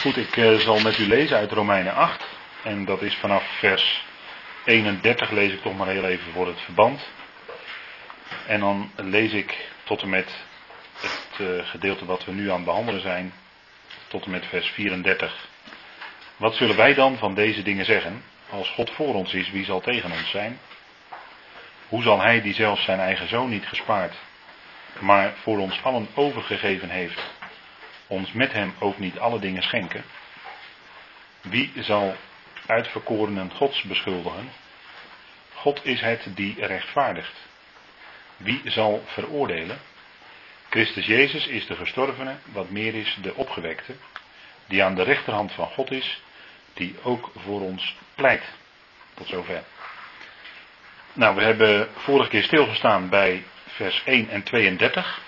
Goed, ik uh, zal met u lezen uit Romeinen 8. En dat is vanaf vers 31 lees ik toch maar heel even voor het verband. En dan lees ik tot en met het uh, gedeelte wat we nu aan het behandelen zijn, tot en met vers 34. Wat zullen wij dan van deze dingen zeggen? Als God voor ons is, wie zal tegen ons zijn? Hoe zal Hij die zelfs zijn eigen zoon niet gespaard, maar voor ons allen overgegeven heeft, ons met Hem ook niet alle dingen schenken? Wie zal uitverkorenen Gods beschuldigen? God is het die rechtvaardigt. Wie zal veroordelen? Christus Jezus is de gestorvene, wat meer is de opgewekte, die aan de rechterhand van God is, die ook voor ons pleit. Tot zover. Nou, we hebben vorige keer stilgestaan bij vers 1 en 32.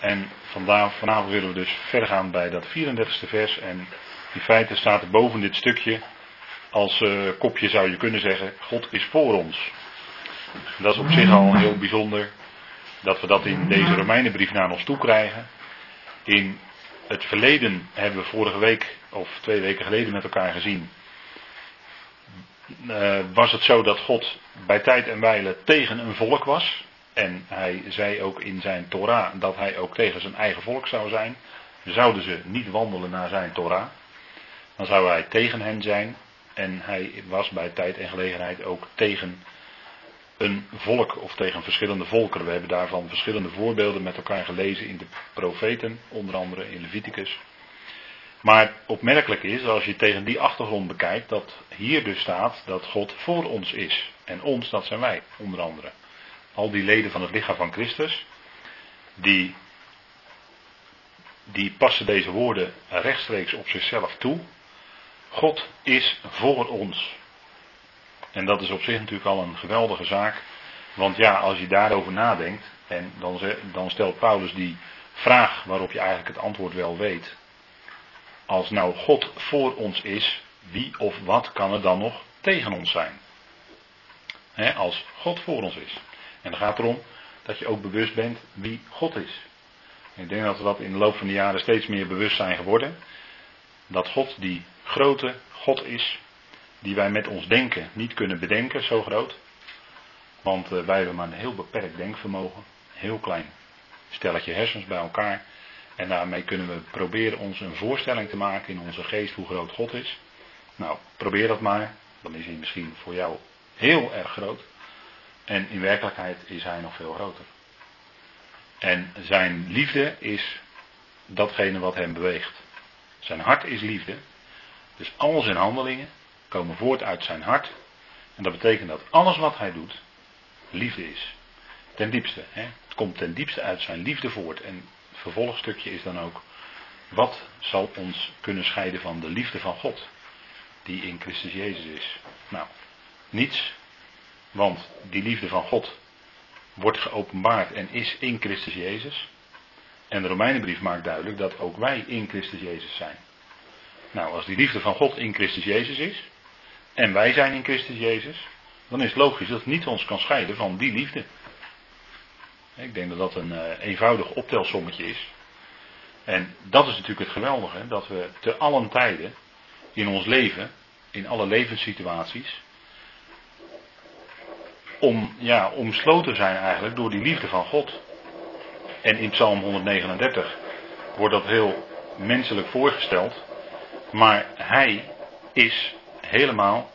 En vandaag, vanavond willen we dus verder gaan bij dat 34ste vers. En in feite staat er boven dit stukje, als uh, kopje zou je kunnen zeggen, God is voor ons. Dat is op zich al heel bijzonder dat we dat in deze Romeinenbrief naar ons toe krijgen. In het verleden hebben we vorige week of twee weken geleden met elkaar gezien. Uh, was het zo dat God bij tijd en wijle tegen een volk was. En hij zei ook in zijn Torah dat hij ook tegen zijn eigen volk zou zijn. Zouden ze niet wandelen naar zijn Torah, dan zou hij tegen hen zijn. En hij was bij tijd en gelegenheid ook tegen een volk of tegen verschillende volkeren. We hebben daarvan verschillende voorbeelden met elkaar gelezen in de profeten, onder andere in Leviticus. Maar opmerkelijk is, als je tegen die achtergrond bekijkt, dat hier dus staat dat God voor ons is. En ons, dat zijn wij, onder andere. Al die leden van het lichaam van Christus, die, die passen deze woorden rechtstreeks op zichzelf toe. God is voor ons. En dat is op zich natuurlijk al een geweldige zaak. Want ja, als je daarover nadenkt, en dan, dan stelt Paulus die vraag waarop je eigenlijk het antwoord wel weet. Als nou God voor ons is, wie of wat kan er dan nog tegen ons zijn? als God voor ons is. En dan gaat erom dat je ook bewust bent wie God is. ik denk dat we dat in de loop van de jaren steeds meer bewust zijn geworden. Dat God die grote God is, die wij met ons denken niet kunnen bedenken, zo groot. Want uh, wij hebben maar een heel beperkt denkvermogen, heel klein stelletje hersens bij elkaar. En daarmee kunnen we proberen ons een voorstelling te maken in onze geest hoe groot God is. Nou, probeer dat maar. Dan is hij misschien voor jou heel erg groot. En in werkelijkheid is hij nog veel groter. En zijn liefde is datgene wat hem beweegt. Zijn hart is liefde. Dus al zijn handelingen komen voort uit zijn hart. En dat betekent dat alles wat hij doet, liefde is. Ten diepste. Hè? Het komt ten diepste uit zijn liefde voort. En het vervolgstukje is dan ook, wat zal ons kunnen scheiden van de liefde van God, die in Christus Jezus is? Nou, niets, want die liefde van God wordt geopenbaard en is in Christus Jezus. En de Romeinenbrief maakt duidelijk dat ook wij in Christus Jezus zijn. Nou, als die liefde van God in Christus Jezus is, en wij zijn in Christus Jezus, dan is het logisch dat het niet ons kan scheiden van die liefde. Ik denk dat dat een uh, eenvoudig optelsommetje is. En dat is natuurlijk het geweldige, dat we te allen tijden in ons leven, in alle levenssituaties, om, ja, omsloten zijn eigenlijk door die liefde van God. En in Psalm 139 wordt dat heel menselijk voorgesteld, maar Hij is helemaal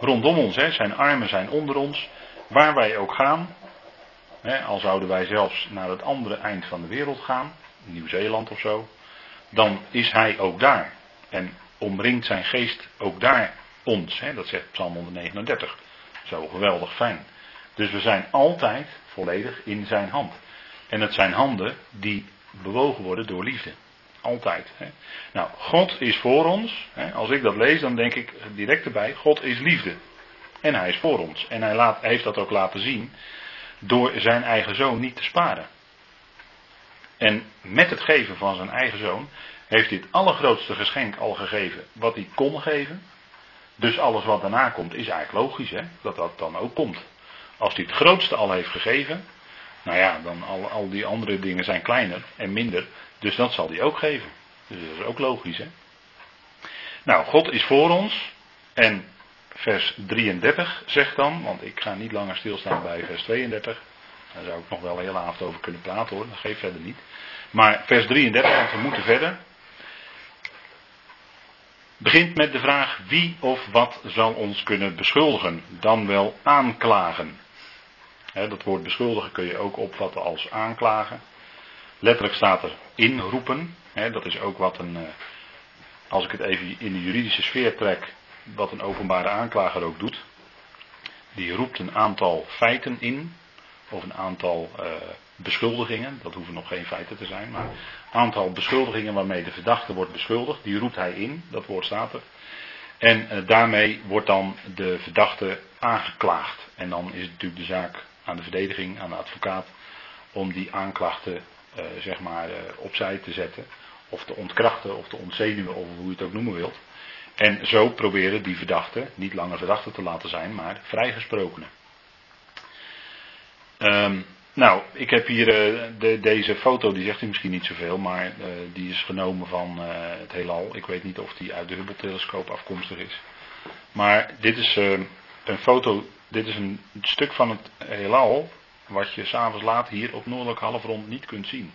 rondom ons. Hè. Zijn armen zijn onder ons. Waar wij ook gaan. Hè, al zouden wij zelfs naar het andere eind van de wereld gaan. Nieuw-Zeeland of zo. Dan is hij ook daar. En omringt zijn geest ook daar ons. Hè. Dat zegt Psalm 139. Zo geweldig fijn. Dus we zijn altijd volledig in zijn hand. En het zijn handen die bewogen worden door liefde. Altijd. Hè. Nou, God is voor ons. Hè. Als ik dat lees, dan denk ik direct erbij: God is liefde. En hij is voor ons. En hij laat, heeft dat ook laten zien door zijn eigen zoon niet te sparen. En met het geven van zijn eigen zoon heeft hij het allergrootste geschenk al gegeven wat hij kon geven. Dus alles wat daarna komt is eigenlijk logisch hè, dat dat dan ook komt. Als hij het grootste al heeft gegeven, nou ja, dan al, al die andere dingen zijn kleiner en minder. Dus dat zal hij ook geven. Dus dat is ook logisch, hè? Nou, God is voor ons. En vers 33 zegt dan, want ik ga niet langer stilstaan bij vers 32. Daar zou ik nog wel een hele avond over kunnen praten hoor, dat geeft verder niet. Maar vers 33, want we moeten verder. Begint met de vraag wie of wat zal ons kunnen beschuldigen, dan wel aanklagen. Dat woord beschuldigen kun je ook opvatten als aanklagen. Letterlijk staat er inroepen. dat is ook wat een, eh, als ik het even in de juridische sfeer trek, wat een openbare aanklager ook doet. Die roept een aantal feiten in, of een aantal uh, beschuldigingen, dat hoeven nog geen feiten te zijn, maar een aantal beschuldigingen waarmee de verdachte wordt beschuldigd, die roept hij in, dat woord staat er. En uh, daarmee wordt dan de verdachte aangeklaagd. En dan is het natuurlijk de zaak aan de verdediging, aan de advocaat, om die aanklachten uh, zeg maar opzij te zetten, of te ontkrachten, of te ontzenuwen, of hoe je het ook noemen wilt. En zo proberen die verdachten niet langer verdachten te laten zijn, maar vrijgesprokenen. Um, nou, ik heb hier uh, de, deze foto, die zegt u misschien niet zoveel, maar die is genomen van het heelal. Ik weet niet of die uit de Hubble-telescoop afkomstig is. Maar dit is een foto, dit is een stuk van het heelal, wat je s'avonds laat hier op noordelijk halfrond niet kunt zien.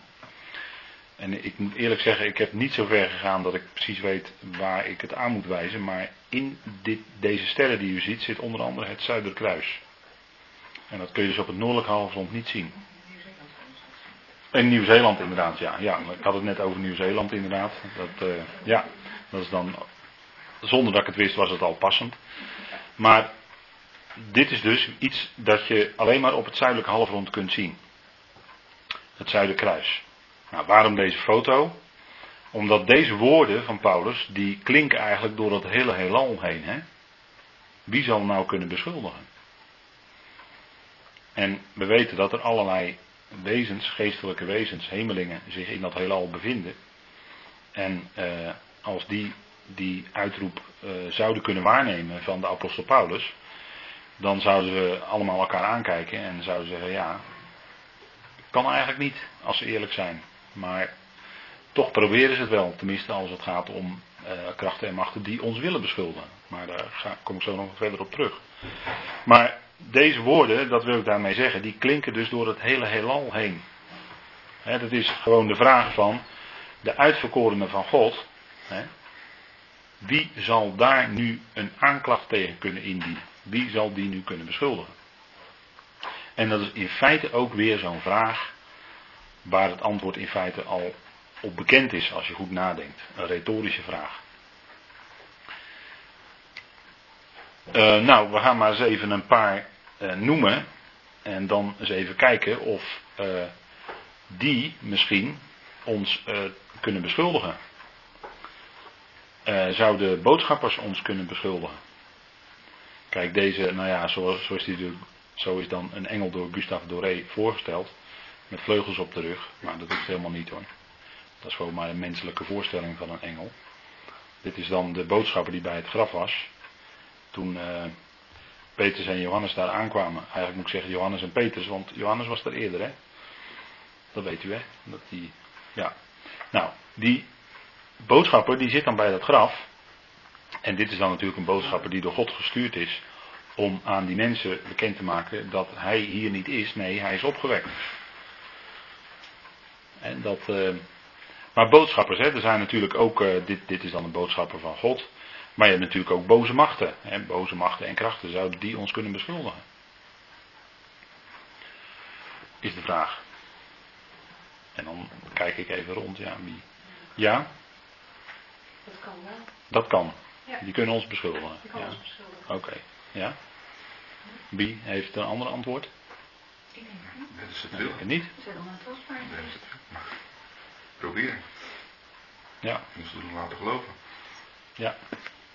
En ik moet eerlijk zeggen, ik heb niet zo ver gegaan dat ik precies weet waar ik het aan moet wijzen. Maar in dit, deze sterren die u ziet zit onder andere het Zuiderkruis. En dat kun je dus op het noordelijk halfrond niet zien. In Nieuw-Zeeland inderdaad, ja. ja. Ik had het net over Nieuw-Zeeland inderdaad. Dat, uh, ja, dat is dan, zonder dat ik het wist was het al passend. Maar dit is dus iets dat je alleen maar op het zuidelijke halfrond kunt zien. Het Zuiderkruis. Nou, waarom deze foto? Omdat deze woorden van Paulus, die klinken eigenlijk door het hele heelal heen. Hè? Wie zal nou kunnen beschuldigen? En we weten dat er allerlei wezens, geestelijke wezens, hemelingen, zich in dat heelal bevinden. En eh, als die die uitroep eh, zouden kunnen waarnemen van de apostel Paulus, dan zouden ze allemaal elkaar aankijken en zouden zeggen, ja, kan eigenlijk niet, als ze eerlijk zijn. Maar toch proberen ze het wel, tenminste als het gaat om uh, krachten en machten die ons willen beschuldigen. Maar daar ga, kom ik zo nog verder op terug. Maar deze woorden, dat wil ik daarmee zeggen, die klinken dus door het hele heelal heen. He, dat is gewoon de vraag van de uitverkorenen van God. Wie zal daar nu een aanklacht tegen kunnen indienen? Wie zal die nu kunnen beschuldigen? En dat is in feite ook weer zo'n vraag waar het antwoord in feite al op bekend is als je goed nadenkt. Een retorische vraag. Uh, nou, we gaan maar eens even een paar uh, noemen. En dan eens even kijken of uh, die misschien ons kunnen beschuldigen. zouden boodschappers ons kunnen beschuldigen? Kijk, deze, nou ja, zo, zo, is die, zo is dan een engel door Gustave Doré voorgesteld. Met vleugels op de rug. Maar dat is helemaal niet hoor. Dat is gewoon maar een menselijke voorstelling van een engel. Dit is dan de boodschapper die bij het graf was. Toen uh, Petrus en Johannes daar aankwamen. Eigenlijk moet ik zeggen Johannes en Petrus, want Johannes was er eerder, hè? Dat weet u, hè? Dat die, ja. Nou, die boodschapper die zit dan bij dat graf. En dit is dan natuurlijk een boodschapper die door God gestuurd is. Om aan die mensen bekend te maken dat hij hier niet is. Nee, hij is opgewekt. En dat, uh, maar boodschappers, hè, er zijn natuurlijk ook, uh, dit, dit is dan een boodschapper van God. Maar je hebt natuurlijk ook boze machten. Hè, boze machten en krachten, zouden die ons kunnen beschuldigen? Is de vraag. En dan kijk ik even rond, ja, wie. Ja? Dat kan wel. Dat kan. Ja. Die kunnen ons beschuldigen. Die ja. ons beschuldigen. Oké, okay. ja. Wie heeft een ander antwoord? Ik denk niet. Dat is het wil. Ik niet. Het is het wil. Probeer. Ja. Moest het laten geloven. Ja.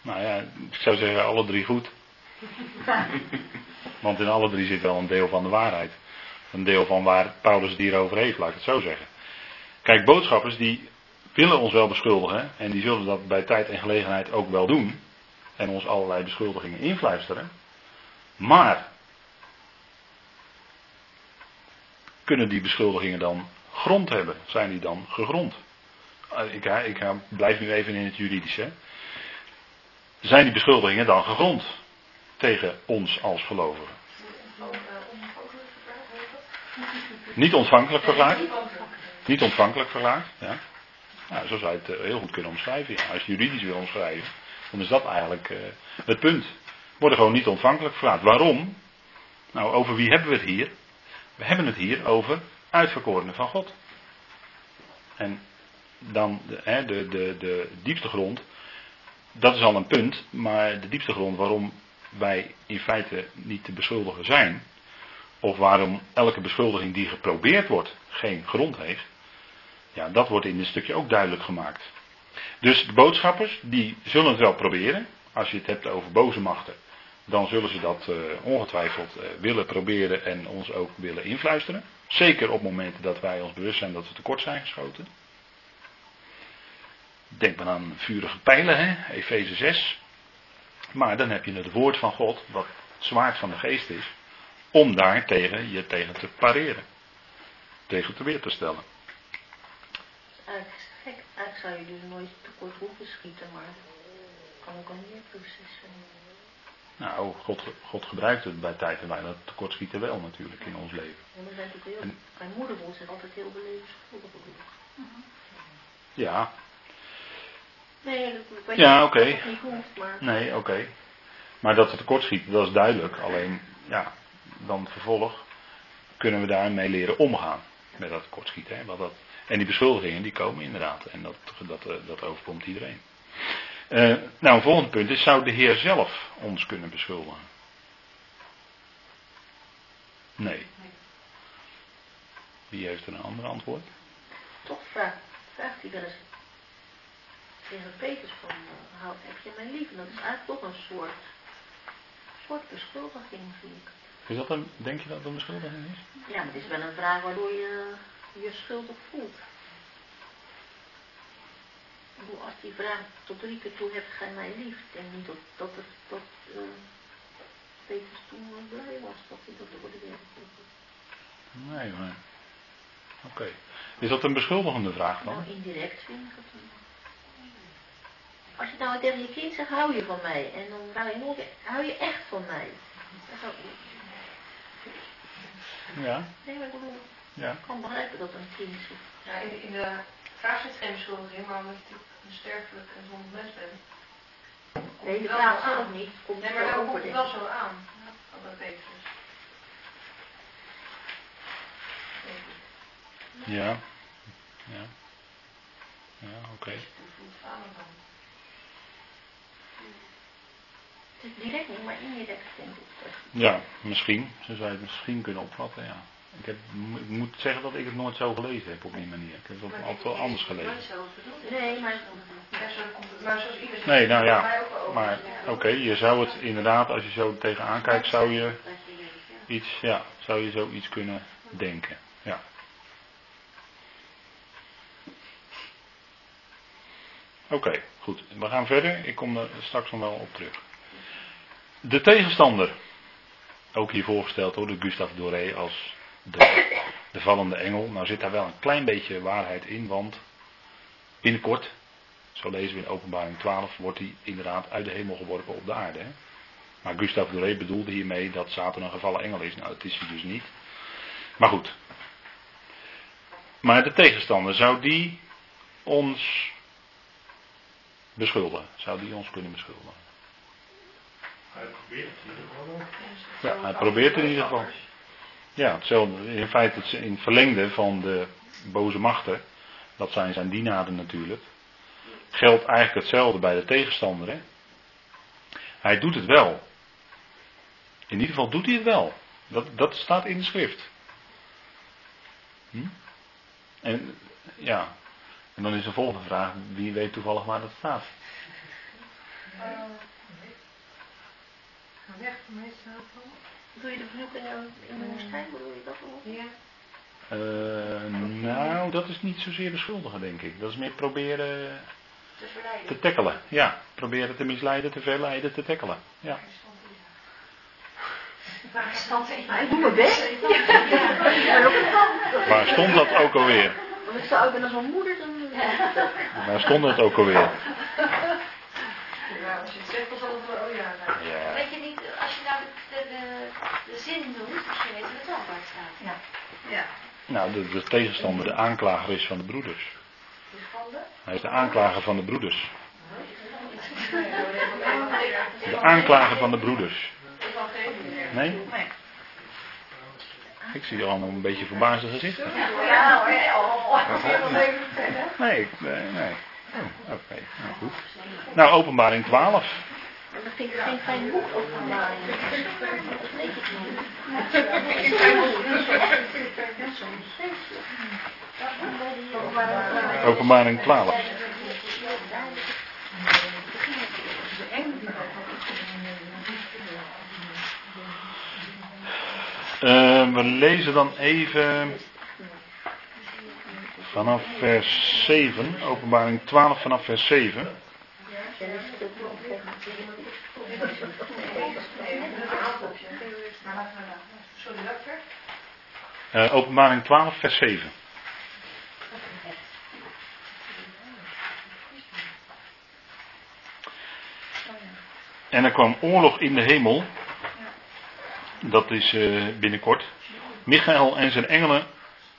Nou ja, ik zou zeggen alle drie goed. Want in alle drie zit wel een deel van de waarheid. Een deel van waar Paulus het hier over heeft, laat ik het zo zeggen. Kijk, boodschappers die willen ons wel beschuldigen. En die zullen dat bij tijd en gelegenheid ook wel doen. En ons allerlei beschuldigingen influisteren. Maar kunnen die beschuldigingen dan grond hebben? Zijn die dan gegrond? Ik, ik blijf nu even in het juridische. zijn die beschuldigingen dan gegrond tegen ons als gelovigen? Niet ontvankelijk verklaard? Niet ontvankelijk verklaard, ja. Nou, zo zou je het eh, heel goed kunnen omschrijven. Als je juridisch wil omschrijven, dan is dat eigenlijk uh, het punt. Worden gewoon niet ontvankelijk verklaard. Waarom? Nou, over wie hebben we het hier? We hebben het hier over uitverkorenen van God. En dan de, de, de, de diepste grond, dat is al een punt, maar de diepste grond waarom wij in feite niet te beschuldigen zijn, of waarom elke beschuldiging die geprobeerd wordt geen grond heeft, ja, dat wordt in dit stukje ook duidelijk gemaakt. Dus de boodschappers, die zullen het wel proberen. Als je het hebt over boze machten, dan zullen ze dat uh, ongetwijfeld uh, willen proberen en ons ook willen influisteren. Zeker op momenten dat wij ons bewust zijn dat we tekort zijn geschoten. Denk maar aan vurige pijlen, hè? Efeze 6. Maar dan heb je het woord van God, wat het zwaard van de geest is, om daar tegen je tegen te pareren. Tegen te weer te stellen. Zou je dus nooit tekort hoeven schieten, maar kan ook een leerproces zijn. Nou, God, God gebruikt het bij tijd en wij dat tekortschieten wel natuurlijk in ons leven. Want er zijn natuurlijk heel, En- mijn moeder zich altijd heel bedoeld. Ja, Nee, dat, Ja, oké. het hoeft, maar nee, oké. Maar dat we tekortschieten, dat is duidelijk. Alleen, ja, dan vervolg kunnen we daarmee leren omgaan met dat tekortschieten. Hè? Want dat, en die beschuldigingen die komen inderdaad. En dat, dat, eh, dat overkomt iedereen. Eh, nou, een volgende punt is, zou de Heer zelf ons kunnen beschuldigen? Nee. Wie heeft er een ander antwoord? toch vraagt, vraagt hij wel eens tegen Peters van, eh, hou, heb je mij lief? En dat is eigenlijk toch een soort, soort beschuldiging, vind ik. Is dat een, denk je dat dat een beschuldiging is? Ja, maar het is wel een vraag waardoor je je schuldig voelt. Bedoel, als die vraagt tot drie keer toe, hebt gij mij lief? Denk niet dat, dat, het, eh, Peters toen blij was dat hij dat door de wereld. Nee, maar. Oké. Is dat een beschuldigende vraag dan? Nou, indirect vind ik het. Als je nou tegen je kind zegt, hou je van mij? En dan hou je, nog, hou je echt van mij? Ja, Nee, maar ik bedoel, ja. ik kan begrijpen dat een kind zegt. Ja, in de, in de vraag zit geen beschuldiging, maar omdat je natuurlijk een sterfelijk en zonder mens bent. Nee, de wel vraag zo aan. zelf niet. Komt Nee, maar over, komt het wel ik. zo aan. Ook bij Petrus. Denk ik. Ja. Ja. Ja, oké. Is direct niet, maar indirect denk ik. dat- Ja, misschien. Zo zou je het misschien kunnen opvatten, ja. Ik, heb, ik moet zeggen dat ik het nooit zo gelezen heb op die manier. Ik heb het altijd wel anders gelezen. Nee, maar Ja, zo komt het. Maar zoals ieder zegt, Nee, nou ja. Maar oké, je zou het inderdaad, als je zo tegenaan kijkt, zou je iets, ja, zou je zoiets kunnen denken. Ja. Oké, goed. We gaan verder. Ik kom er straks nog wel op terug. De tegenstander. Ook hier voorgesteld door de Gustave Doré als de, de vallende engel. Nou zit daar wel een klein beetje waarheid in, want binnenkort, zo lezen we in openbaring 12, wordt hij inderdaad uit de hemel geworpen op de aarde. Hè? Maar Gustave Doré bedoelde hiermee dat Satan een gevallen engel is. Nou, dat is hij dus niet. Maar goed. Maar de tegenstander, zou die ons beschuldigen? Zou die ons kunnen beschuldigen? Hij probeert het in ieder geval. Ja, hij probeert in ieder geval. Ja, hetzelfde. In feite in verlengde van de boze machten. Dat zijn zijn dienaren natuurlijk. Geldt eigenlijk hetzelfde bij de tegenstander. Hè? Hij doet het wel. In ieder geval doet hij het wel. Dat, dat staat in de schrift. Hm? En ja, en dan is de volgende vraag: wie weet toevallig waar dat staat? Meestal. Doe je de vloeken in de woestijn, bedoel je dat? Ja. Eh, nou, dat is niet zozeer beschuldigen, denk ik. Dat is meer proberen Te verleiden. te tackelen. Ja, proberen te misleiden, te verleiden, te tackelen. Ja. Waar stond ik doe mijn best. Ook. Waar stond dat ook alweer? Als ik zo oud ben als mijn moeder, dan... Waar stond dat ook alweer? Ja, als je het zegt, dan de zin doen, als je weet wat het wel waar het staat. Ja. Ja. Nou, de, de tegenstander, de aanklager is van de broeders. Dus van de? Hij is de aanklager van de broeders. De aanklager van de broeders. Nee? Nee. Ik zie allemaal een beetje verbaasde gezichten. Ja hoor, oh, Nee, nee, nee. Oh, Oké, nou goed. Nou, openbaring 12. En dat vind ik geen fijn boek niet. Openbaring 12. Eh, we lezen dan even vanaf vers 7, openbaring 12 vanaf vers 7. Ver? Eh, openbaring 12 vers 7. En er kwam oorlog in de hemel. Dat is eh, binnenkort. Michael en zijn engelen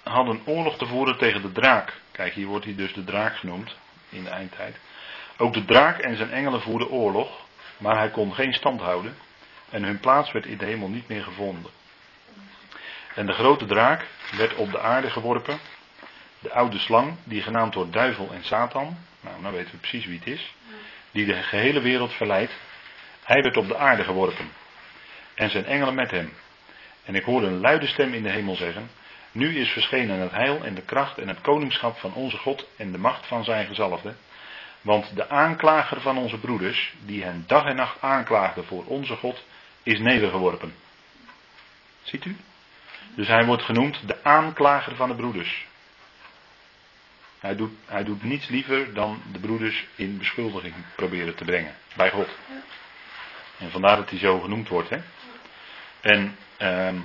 hadden oorlog te voeren tegen de draak. Kijk, hier wordt hij dus de draak genoemd in de eindtijd. Ook de draak en zijn engelen voerden oorlog, maar hij kon geen stand houden. En hun plaats werd in de hemel niet meer gevonden. En de grote draak werd op de aarde geworpen. De oude slang, die genaamd wordt duivel en Satan. Nou, nou weten we precies wie het is. Die de gehele wereld verleidt. Hij werd op de aarde geworpen. En zijn engelen met hem. En ik hoorde een luide stem in de hemel zeggen. Nu is verschenen het heil en de kracht en het koningschap van onze God en de macht van zijn gezalfde. Want de aanklager van onze broeders, die hen dag en nacht aanklaagde voor onze God, is nedergeworpen. Ziet u? Dus hij wordt genoemd de aanklager van de broeders. Hij doet, hij doet niets liever dan de broeders in beschuldiging proberen te brengen bij God. En vandaar dat hij zo genoemd wordt. Hè? En ehm,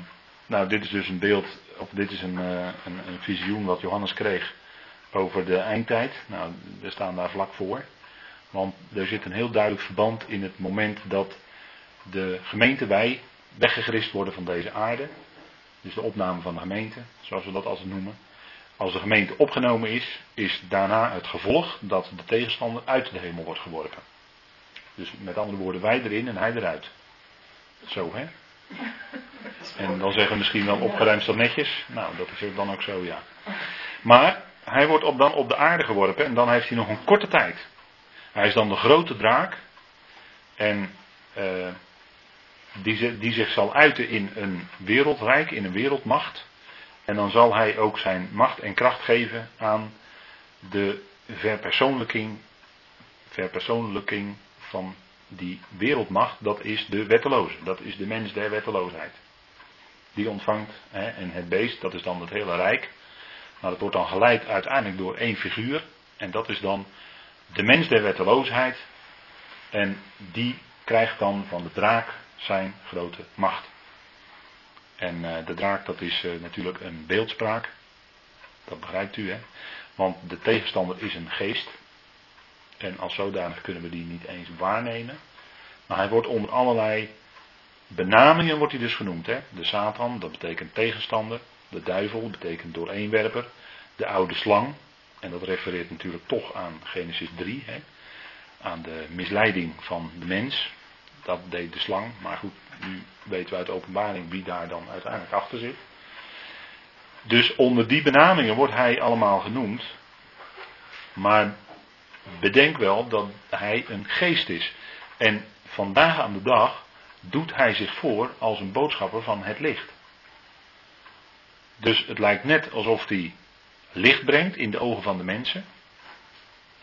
nou, dit is dus een beeld, of dit is een, eh, een, een visioen wat Johannes kreeg over de eindtijd. Nou, we staan daar vlak voor. Want er zit een heel duidelijk verband in het moment dat de gemeente wij weggegrist worden van deze aarde. Dus de opname van de gemeente, zoals we dat altijd noemen. Als de gemeente opgenomen is, is daarna het gevolg dat de tegenstander uit de hemel wordt geworpen. Dus met andere woorden, wij erin en hij eruit. Zo hè. En dan zeggen we misschien wel opgeruimd staat netjes. Nou, dat is dan ook zo, ja. Maar hij wordt op, dan op de aarde geworpen en dan heeft hij nog een korte tijd. Hij is dan de grote draak. En eh, die, die zich zal uiten in een wereldrijk, in een wereldmacht. En dan zal hij ook zijn macht en kracht geven aan de verpersoonlijking, verpersoonlijking van die wereldmacht. Dat is de wetteloze, dat is de mens der wetteloosheid. Die ontvangt, hè, en het beest, dat is dan het hele rijk. Maar dat wordt dan geleid uiteindelijk door één figuur. En dat is dan de mens der wetteloosheid. En die krijgt dan van de draak zijn grote macht. En eh, de draak, dat is eh, natuurlijk een beeldspraak. Dat begrijpt u, hè? Want de tegenstander is een geest. En als zodanig kunnen we die niet eens waarnemen. Maar hij wordt onder allerlei benamingen wordt hij dus genoemd. Hè? De Satan, dat betekent tegenstander. De duivel betekent dooreenwerper. De oude slang. En dat refereert natuurlijk toch aan Genesis 3. Hè? Aan de misleiding van de mens. Dat deed de slang. Maar goed, nu weten we uit de openbaring wie daar dan uiteindelijk achter zit. Dus onder die benamingen wordt hij allemaal genoemd. Maar bedenk wel dat hij een geest is. En vandaag aan de dag doet hij zich voor als een boodschapper van het licht. Dus het lijkt net alsof hij licht brengt in de ogen van de mensen.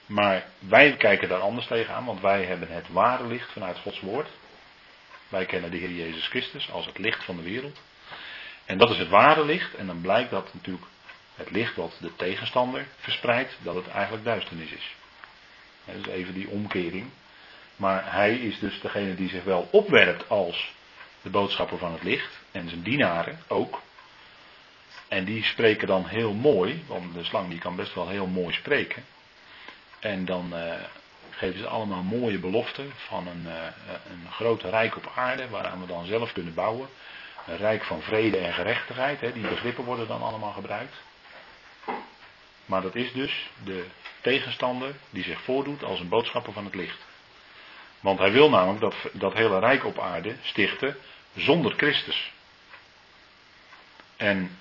Maar wij kijken daar anders tegenaan, want wij hebben het ware licht vanuit Gods woord. Wij kennen de Heer Jezus Christus als het licht van de wereld. En dat is het ware licht. En dan blijkt dat natuurlijk het licht wat de tegenstander verspreidt, dat het eigenlijk duisternis is. Dat is even die omkering. Maar hij is dus degene die zich wel opwerpt als de boodschapper van het licht. En zijn dienaren ook. En die spreken dan heel mooi, want de slang die kan best wel heel mooi spreken. En dan eh, geven ze allemaal mooie beloften van een, eh, een groot rijk op aarde, waaraan we dan zelf kunnen bouwen. een rijk van vrede en gerechtigheid. Hè, die begrippen worden dan allemaal gebruikt. Maar dat is dus de tegenstander die zich voordoet als een boodschapper van het licht. Want hij wil namelijk dat, dat hele rijk op aarde stichten zonder Christus. En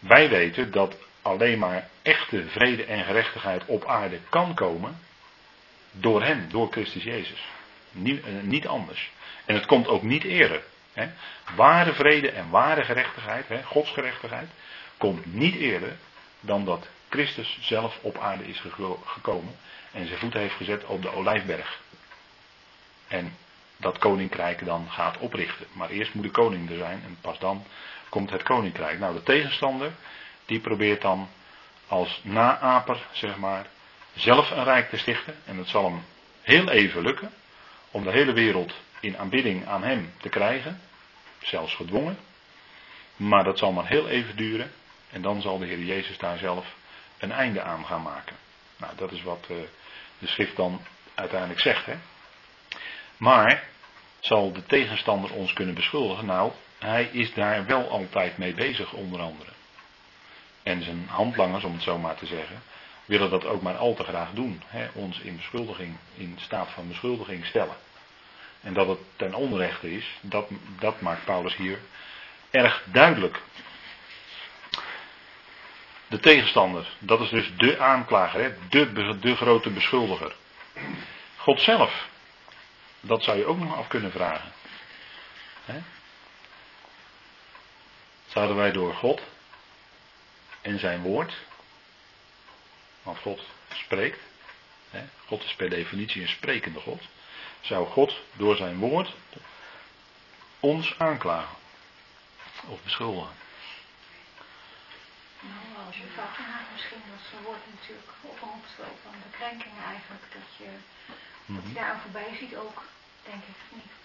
wij weten dat alleen maar echte vrede en gerechtigheid op aarde kan komen door Hem, door Christus Jezus. Niet, eh, niet anders. En het komt ook niet eerder. Hè. Ware vrede en ware gerechtigheid, hè, Gods gerechtigheid, komt niet eerder dan dat Christus zelf op aarde is gekomen en zijn voet heeft gezet op de olijfberg. En dat koninkrijk dan gaat oprichten. Maar eerst moet de koning er zijn en pas dan komt het koninkrijk. Nou, de tegenstander, die probeert dan als naaper, zeg maar, zelf een rijk te stichten. En het zal hem heel even lukken om de hele wereld in aanbidding aan hem te krijgen. Zelfs gedwongen. Maar dat zal maar heel even duren. En dan zal de Heer Jezus daar zelf een einde aan gaan maken. Nou, dat is wat eh, de schrift dan uiteindelijk zegt. Hè? Maar zal de tegenstander ons kunnen beschuldigen? Nou, hij is daar wel altijd mee bezig, onder andere. En zijn handlangers, om het zo maar te zeggen, willen dat ook maar al te graag doen. Hè? Ons in beschuldiging, in staat van beschuldiging stellen. En dat het ten onrechte is, dat, dat maakt Paulus hier erg duidelijk. De tegenstander, dat is dus de aanklager, hè? De, de grote beschuldiger. God zelf, dat zou je ook nog af kunnen vragen. Zouden wij door God en zijn woord, want God spreekt, hè? God is per definitie een sprekende God, zou God door zijn woord ons aanklagen of beschuldigen. Nou, als je maakt, misschien als een woord natuurlijk opgeroepen van de krenkingen eigenlijk, dat je, dat je daar aan voorbij ziet ook, denk ik niet.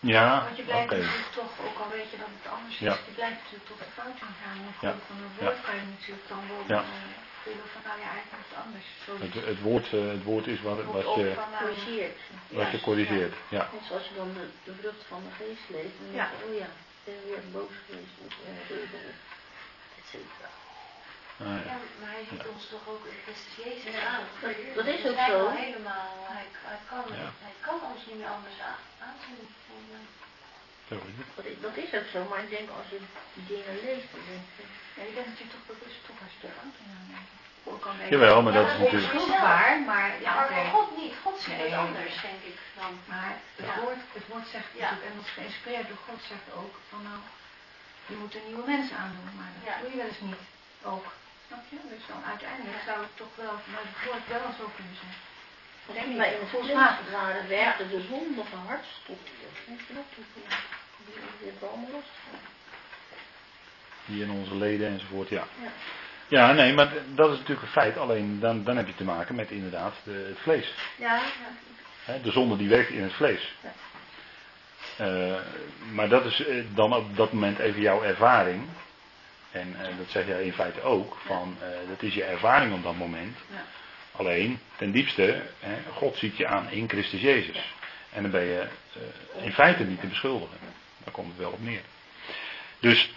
Ja, Want je blijft oké. natuurlijk toch, ook al weet je dat het anders is, Ja. je blijft natuurlijk tot de fout gaan gaan. En Ja. van een woord kan je natuurlijk dan wel Ja. eh, voelen van nou ja, eigenlijk is het anders. Zo Het, het, woord, eh, het woord is wat, wordt wat, je, van, nou, Corrigeert. wat je corrigeert. Ja. Net zoals je dan de, de vrucht van de geest leest. En dan Ja. denk je, oh ja, ik ben weer boos geweest. Ah, ja. Ja, maar hij ziet ons toch ook in Christus Jezus Ja, aan. dat- dat is ook hij zo. kan helemaal, hij, hij, kan, Ja. hij kan ons niet meer anders aan, aanzien. Dat, is- dat is ook zo, maar ik denk als je die dingen leest, dan denk je, ja, ik denk dat je toch, dat is toch een stuk aan weet Jawel, maar Ja, dat is is natuurlijk- onschuldigbaar, maar ja, maar God niet. God ziet het anders, denk ik dan. Maar het, Ja. woord, het woord zegt en dat is geïnspireerd door God, zegt ook van nou, je moet een nieuwe mens aandoen, maar dat Ja. doe je wel eens niet. Ook. Snap je? Dus dan uiteindelijk zou het toch wel vanuit het woord wel zo kunnen zijn. Denk maar in het Volksmatig. waren werkte de zondige hartstocht. Geen knop toevoegen. Die die in onze leden enzovoort, ja. Ja. Ja, nee, maar dat is natuurlijk een feit. Alleen dan, dan heb je te maken met inderdaad de, het vlees. Ja, ja. Hè, de zonde die werkt in het vlees. Ja. Eh, maar dat is eh, dan op dat moment even jouw ervaring. En eh, dat zeg jij in feite ook. Van, eh, dat is je ervaring op dat moment. Ja. Alleen, ten diepste, hè, God ziet je aan in Christus Jezus. En dan ben je eh, in feite niet te beschuldigen. Daar komt het wel op neer. Dus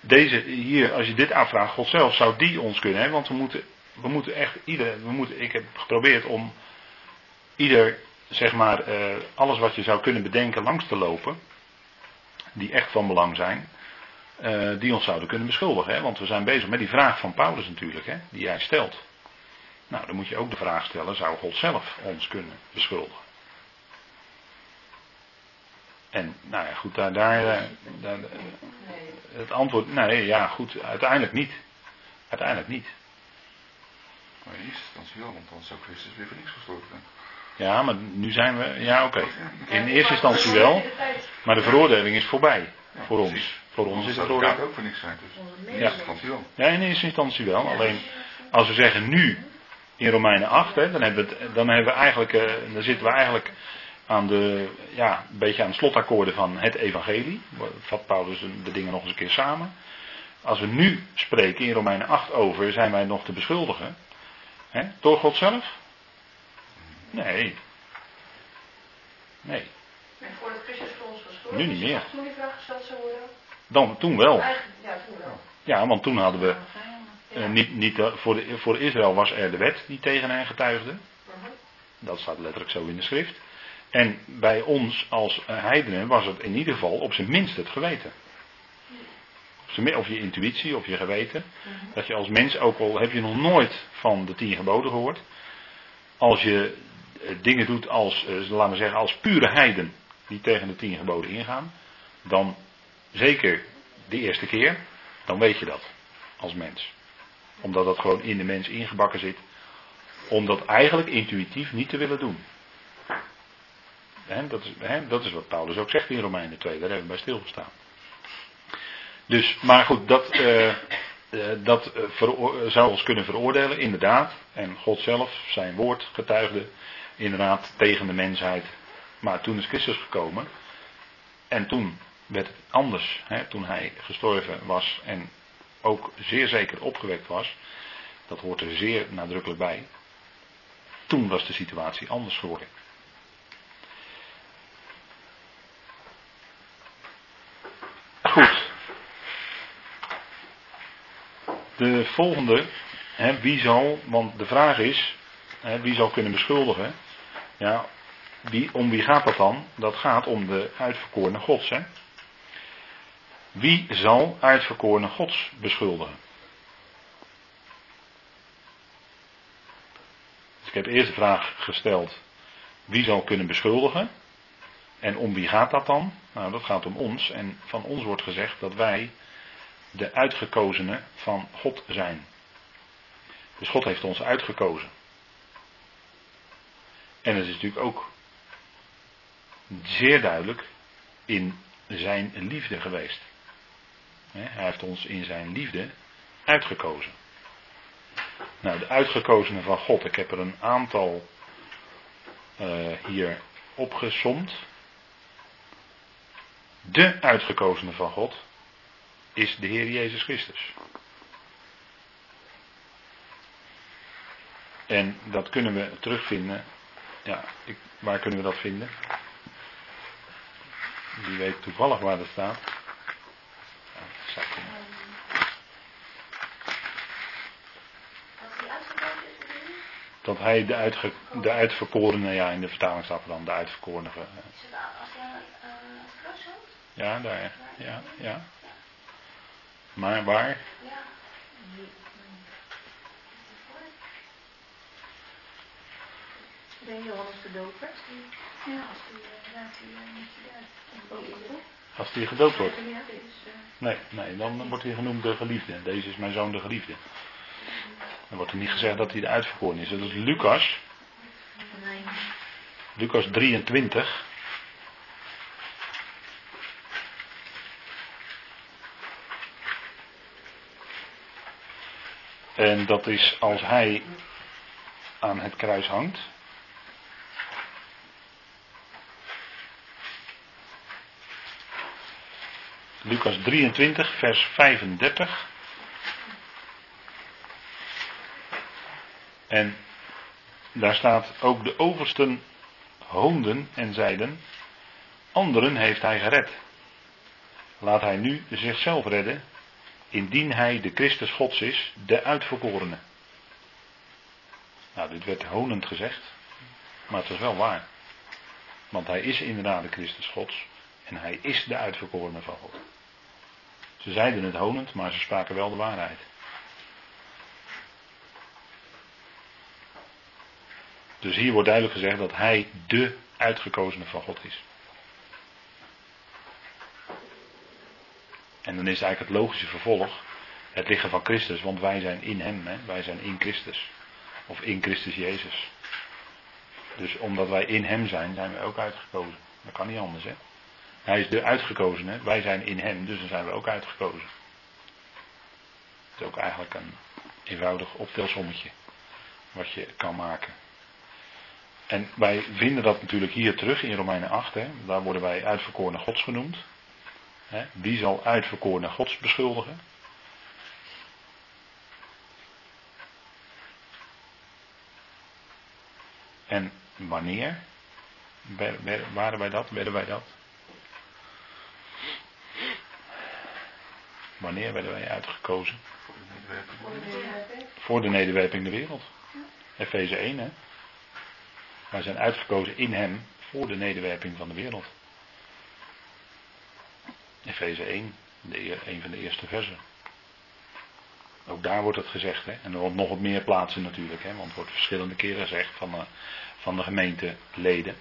deze hier, als je dit afvraagt, God zelf zou die ons kunnen. Hè? Want we moeten, we moeten echt ieder, we moeten, ik heb geprobeerd om ieder, zeg maar, alles wat je zou kunnen bedenken langs te lopen. Die echt van belang zijn. Eh, die ons zouden kunnen beschuldigen. Hè? Want we zijn bezig met die vraag van Paulus natuurlijk, hè? die jij stelt. Nou, dan moet je ook de vraag stellen, zou God zelf ons kunnen beschuldigen? En, nou ja, goed, daar, daar, eh, daar- het antwoord, nee, ja, goed, uiteindelijk niet. Uiteindelijk niet. Maar in eerste instantie wel, want dan zou Christus weer voor niks gesloten zijn. Ja, maar nu zijn we, ja oké. In eerste instantie wel, maar de veroordeling is voorbij. Voor ons. Voor ons is het ook voor niks zijn. Dus in Ja. eerste mening. instantie wel. Ja, in eerste instantie wel. Alleen als we zeggen nu in Romeinen 8, hè, dan, hebben we het, dan, hebben we eigenlijk, eh, dan zitten we eigenlijk aan de, ja, een beetje aan de slotakkoorden van het evangelie. Vat Paulus de de dingen nog eens een keer samen. Als we nu spreken in Romeinen 8 over, zijn wij nog te beschuldigen. Hè, door God zelf? Nee. Nee. En voordat Christus nu niet meer. Toen die vraag gesteld zou worden? Dan, toen wel. Ja, want toen hadden we, eh, niet, niet, eh, voor, de, voor Israël was er de wet die tegen hen getuigde. Mhm. Dat staat letterlijk zo in de schrift. En bij ons als heidenen was het in ieder geval op zijn minst het geweten. Of je intuïtie, of je geweten. Dat je als mens, ook al heb je nog nooit van de tien geboden gehoord. Als je eh, dingen doet als, laten we zeggen, als pure heiden die tegen de tien geboden ingaan. Dan zeker de eerste keer, dan weet je dat als mens. Omdat dat gewoon in de mens ingebakken zit. Om dat eigenlijk intuïtief niet te willen doen. Dat, is, dat is wat Paulus ook zegt in Romeinen 2, daar hebben we bij stilgestaan. Dus, maar goed, dat, eh, eh, dat eh, zou ons kunnen veroordelen, inderdaad. En God zelf, zijn woord, getuigde inderdaad tegen de mensheid. Maar toen is Christus gekomen. En toen werd anders. Hè, toen hij gestorven was en ook zeer zeker opgewekt was. Dat hoort er zeer nadrukkelijk bij. Toen was de situatie anders geworden. Goed. De volgende, hè, wie zal, want de vraag is, hè, wie zal kunnen beschuldigen? Ja, wie, om wie gaat dat dan? Dat gaat om de uitverkorene gods. Hè? Wie zal uitverkorene gods beschuldigen? Dus ik heb eerst de vraag gesteld, wie zal kunnen beschuldigen? En om wie gaat dat dan? Nou, dat gaat om ons. En van ons wordt gezegd dat wij de uitgekozenen van God zijn. Dus God heeft ons uitgekozen. En het is natuurlijk ook zeer duidelijk in zijn liefde geweest. Hij heeft ons in zijn liefde uitgekozen. Nou, de uitgekozenen van God, ik heb er een aantal eh, hier opgesomd. De uitgekozene van God is de Heer Jezus Christus. En dat kunnen we terugvinden. Ja, ik, waar kunnen we dat vinden? Wie weet toevallig waar dat staat. Ja, dat staat er. Als die uitgekozen is, Dat hij de, uitge, de uitverkorene, ja in de vertaling staat dan de uitverkorene. eh? Ja, daar. Ja, ja. Maar waar? Ja. Ben Johannes de Doper? Ja, als die inderdaad die eh, met die uit. Als hij gedoopt wordt. Eh, Nee, nee, dan wordt hij genoemd de geliefde. Deze is mijn zoon de geliefde. Dan wordt er niet gezegd dat hij de uitverkoren is. Dat is Lucas. Lucas 23. En dat is als hij aan het kruis hangt. Lucas 23, vers 35. En daar staat ook de oversten hoonden en zeiden, anderen heeft hij gered. Laat hij nu zichzelf redden, indien hij de Christus Gods is, de uitverkorene. Nou, dit werd honend gezegd, maar het was wel waar. Want hij is inderdaad de Christus Gods en hij is de uitverkorene van God. Ze zeiden het honend, maar ze spraken wel de waarheid. Dus hier wordt duidelijk gezegd dat hij de uitgekozene van God is. En dan is eigenlijk het logische vervolg het lichaam van Christus, want wij zijn in hem, hè? wij zijn in Christus. Of in Christus Jezus. Dus omdat wij in hem zijn, zijn wij ook uitgekozen. Dat kan niet anders, hè. Hij is de uitgekozene, wij zijn in hem, dus dan zijn we ook uitgekozen. Het is ook eigenlijk een eenvoudig optelsommetje wat je kan maken. En wij vinden dat natuurlijk hier terug in Romeinen 8. Hè. Daar worden wij uitverkorene gods genoemd. Hè. Wie zal uitverkorene gods beschuldigen? En wanneer waren wij dat? Werden wij dat? Wanneer werden wij uitgekozen? Voor de medewerking. Voor de nederwerping. De wereld. Efeze 1, hè? Wij zijn uitgekozen in hem voor de nederwerping van de wereld. Efeze 1, de, eer- een van de eerste versen. Ook daar wordt het gezegd, hè? En er wordt nog op meer plaatsen natuurlijk, hè? Want het wordt verschillende keren gezegd van de, van de gemeenteleden.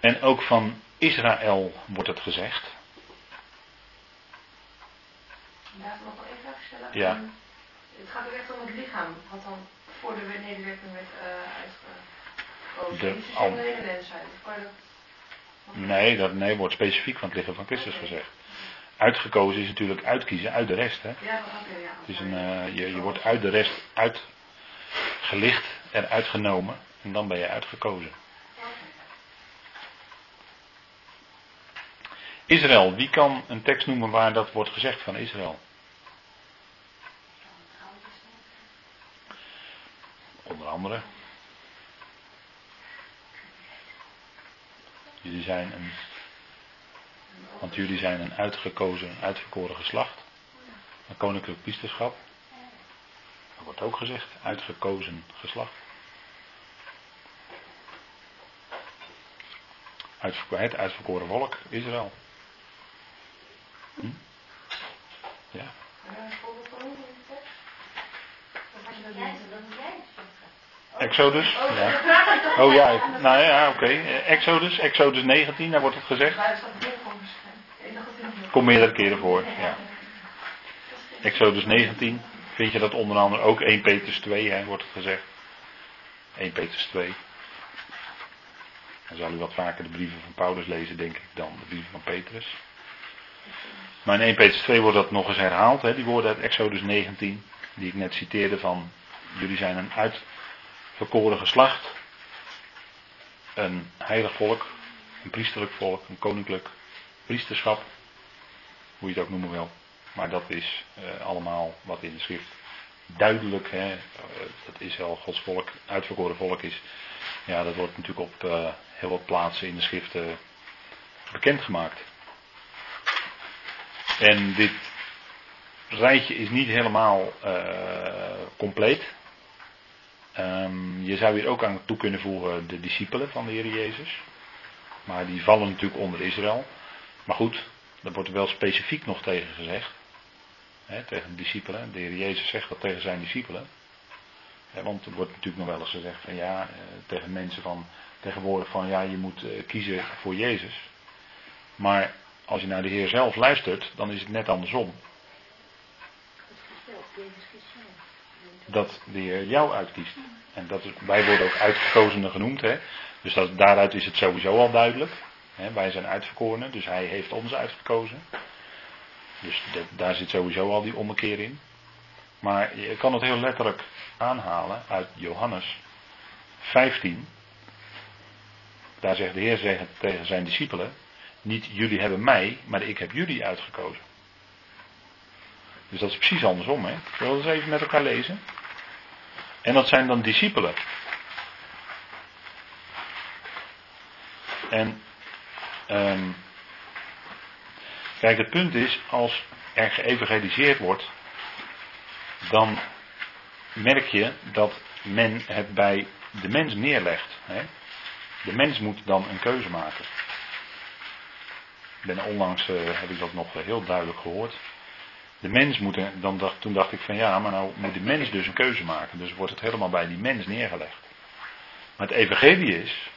En ook van Israël wordt het gezegd. We nog wel één vraag stellen. Ja. Het gaat ook echt om het lichaam, wat dan voor de nederwerping werd uh, uitgekozen. De- al- zozeer de hele mensheid. Of kan je dat... Nee, dat nee, wordt specifiek van het lichaam van Christus gezegd. Uitgekozen is natuurlijk uitkiezen uit de rest, hè? Ja. Het is een, eh, je, je wordt uit de rest uitgelicht, eruit genomen en dan ben je uitgekozen. Oké. Israël, wie kan een tekst noemen waar dat wordt gezegd van Israël? Onder andere. Jullie zijn een, want jullie zijn een uitgekozen, uitverkoren geslacht. Een koninklijk priesterschap. Dat wordt ook gezegd, uitgekozen geslacht. Het uitverkoren volk, Israël. Hm? Ja. Exodus. Ja. Oh ja, nou ja, oké. Exodus, Exodus 19, daar wordt het gezegd. Komt meerdere keren voor. Ja. Exodus 19, vind je dat onder andere ook 1 Petrus 2, hè, wordt het gezegd. 1 Petrus 2. Dan zal u wat vaker de brieven van Paulus lezen, denk ik, dan de brieven van Petrus. Maar in 1 Petrus 2 wordt dat nog eens herhaald, hè, die woorden uit Exodus 19, die ik net citeerde van, jullie zijn een uitverkoren geslacht, een heilig volk, een priesterlijk volk, een koninklijk priesterschap, hoe je het ook noemen wil. Maar dat is eh, allemaal wat in de schrift duidelijk, hè, eh, dat Israël Gods volk, uitverkoren volk is. Ja, dat wordt natuurlijk op eh, heel wat plaatsen in de schrift eh, bekendgemaakt. En dit rijtje is niet helemaal eh, compleet. Ehm, je zou hier ook aan toe kunnen voegen de discipelen van de Heer Jezus. Maar die vallen natuurlijk onder Israël. Maar goed, daar wordt wel specifiek nog tegen gezegd. Tegen de discipelen. De Heer Jezus zegt dat tegen zijn discipelen. Want er wordt natuurlijk nog wel eens gezegd van ja, eh, tegen mensen van tegenwoordig van ja, je moet eh, kiezen voor Jezus. Maar als je naar de Heer zelf luistert, dan is het net andersom. Dat de Heer jou uitkiest. En dat wij worden ook uitgekozenen genoemd. Hè? Dus dat, daaruit is het sowieso al duidelijk. Hè? Wij zijn uitverkorenen, dus Hij heeft ons uitgekozen. Dus daar zit sowieso al die ommekeer in. Maar je kan het heel letterlijk aanhalen uit Johannes 15. Daar zegt de Heer tegen zijn discipelen: Niet jullie hebben mij, maar ik heb jullie uitgekozen. Dus dat is precies andersom. Hè? Zullen we dat eens even met elkaar lezen? En dat zijn dan discipelen. En ehm, kijk, het punt is, als er geëvangeliseerd wordt, dan merk je dat men het bij de mens neerlegt. Hè? De mens moet dan een keuze maken. Ben onlangs, eh, heb ik dat nog heel duidelijk gehoord. De mens moet, er- dan dacht, toen dacht ik van ja, maar nou moet de mens dus een keuze maken. Dus wordt het helemaal bij die mens neergelegd. Maar het evangelie is,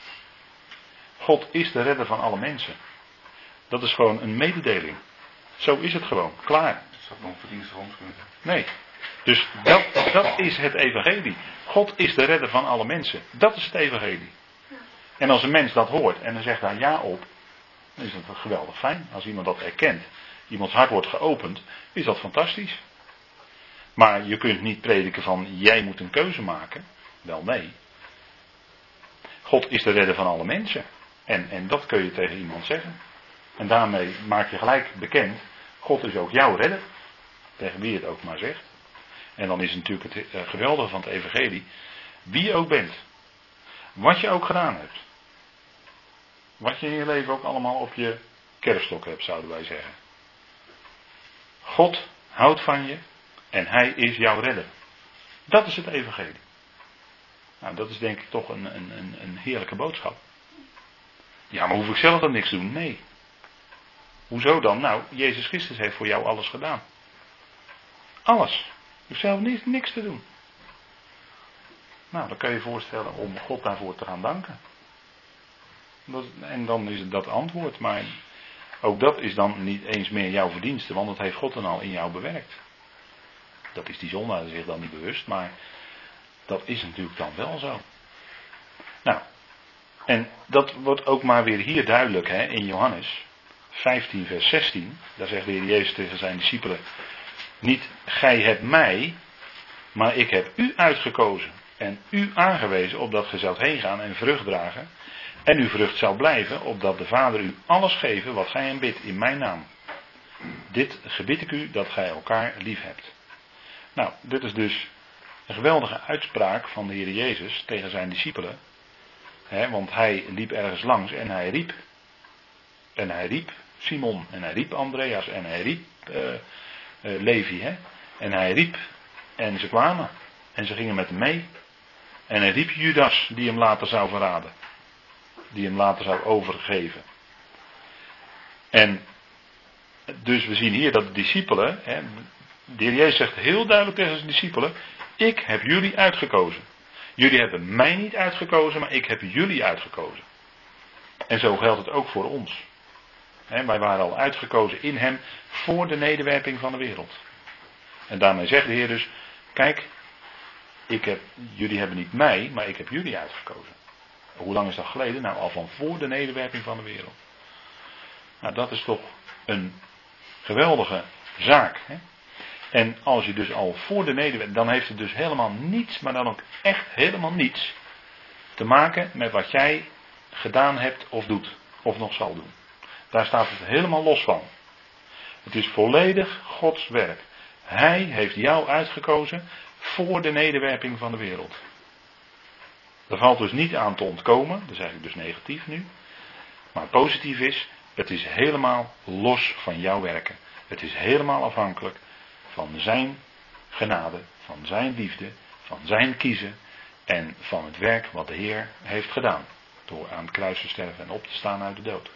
God is de redder van alle mensen. Dat is gewoon een mededeling. Zo is het gewoon, klaar. Het zou nog verdienst voor ons kunnen. Nee. Dus dat, dat is het evangelie. God is de redder van alle mensen. Dat is het evangelie. En als een mens dat hoort en dan zegt daar ja op, dan is dat geweldig fijn. Als iemand dat erkent, iemands hart wordt geopend, is dat fantastisch. Maar je kunt niet prediken van jij moet een keuze maken. Wel nee. God is de redder van alle mensen. En, en dat kun je tegen iemand zeggen. En daarmee maak je gelijk bekend, God is ook jouw redder. Tegen wie het ook maar zegt. En dan is natuurlijk het eh, geweldige van het evangelie, wie je ook bent. Wat je ook gedaan hebt. Wat je in je leven ook allemaal op je kerststok hebt, zouden wij zeggen. God houdt van je en hij is jouw redder. Dat is het evangelie. Nou, dat is denk ik toch een, een, een, heerlijke boodschap. Ja, maar hoef ik zelf dan niks te doen? Nee. Hoezo dan? Nou, Jezus Christus heeft voor jou alles gedaan. Alles. Je hoeft zelf niks, niks te doen. Nou, dan kan je je voorstellen om God daarvoor te gaan danken. Dat, en dan is het dat antwoord. Maar ook dat is dan niet eens meer jouw verdienste, want dat heeft God dan al in jou bewerkt. Dat is die zondaar zich dan niet bewust, maar dat is natuurlijk dan wel zo. Nou, en dat wordt ook maar weer hier duidelijk hè, in Johannes 15, vers 16. Daar zegt de Jezus tegen zijn discipelen: Niet gij hebt mij, maar ik heb u uitgekozen en u aangewezen opdat ge zoudt heen gaan en vrucht dragen. En uw vrucht zal blijven, opdat de Vader u alles geven wat gij hem bidt in mijn naam. Dit gebid ik u dat gij elkaar lief hebt. Nou, dit is dus een geweldige uitspraak van de Heer Jezus tegen zijn discipelen. want hij liep ergens langs en hij riep. En hij riep Simon en hij riep Andreas en hij riep uh, uh, Levi. En hij riep en ze kwamen en ze gingen met hem mee. En hij riep Judas die hem later zou verraden. Die hem later zou overgeven. En dus we zien hier dat de discipelen, hè, de heer Jezus zegt heel duidelijk tegen zijn discipelen, ik heb jullie uitgekozen. Jullie hebben mij niet uitgekozen, maar ik heb jullie uitgekozen. En zo geldt het ook voor ons. wij waren al uitgekozen in Hem voor de nederwerping van de wereld. En daarmee zegt de Heer dus: Kijk, ik heb, jullie hebben niet mij, maar ik heb jullie uitgekozen. Hoe lang is dat geleden? Nou, al van voor de nederwerping van de wereld. Nou, dat is toch een geweldige zaak. Hè? En als je dus al voor de nederwerping, dan heeft het dus helemaal niets, maar dan ook echt helemaal niets te maken met wat jij gedaan hebt of doet, of nog zal doen. Daar staat het helemaal los van. Het is volledig Gods werk. Hij heeft jou uitgekozen voor de nederwerping van de wereld. Er valt dus niet aan te ontkomen, dat is eigenlijk dus negatief nu. Maar positief is, het is helemaal los van jouw werken. Het is helemaal afhankelijk van zijn genade, van zijn liefde, van zijn kiezen en van het werk wat de Heer heeft gedaan. Door aan het kruis te sterven en op te staan uit de dood.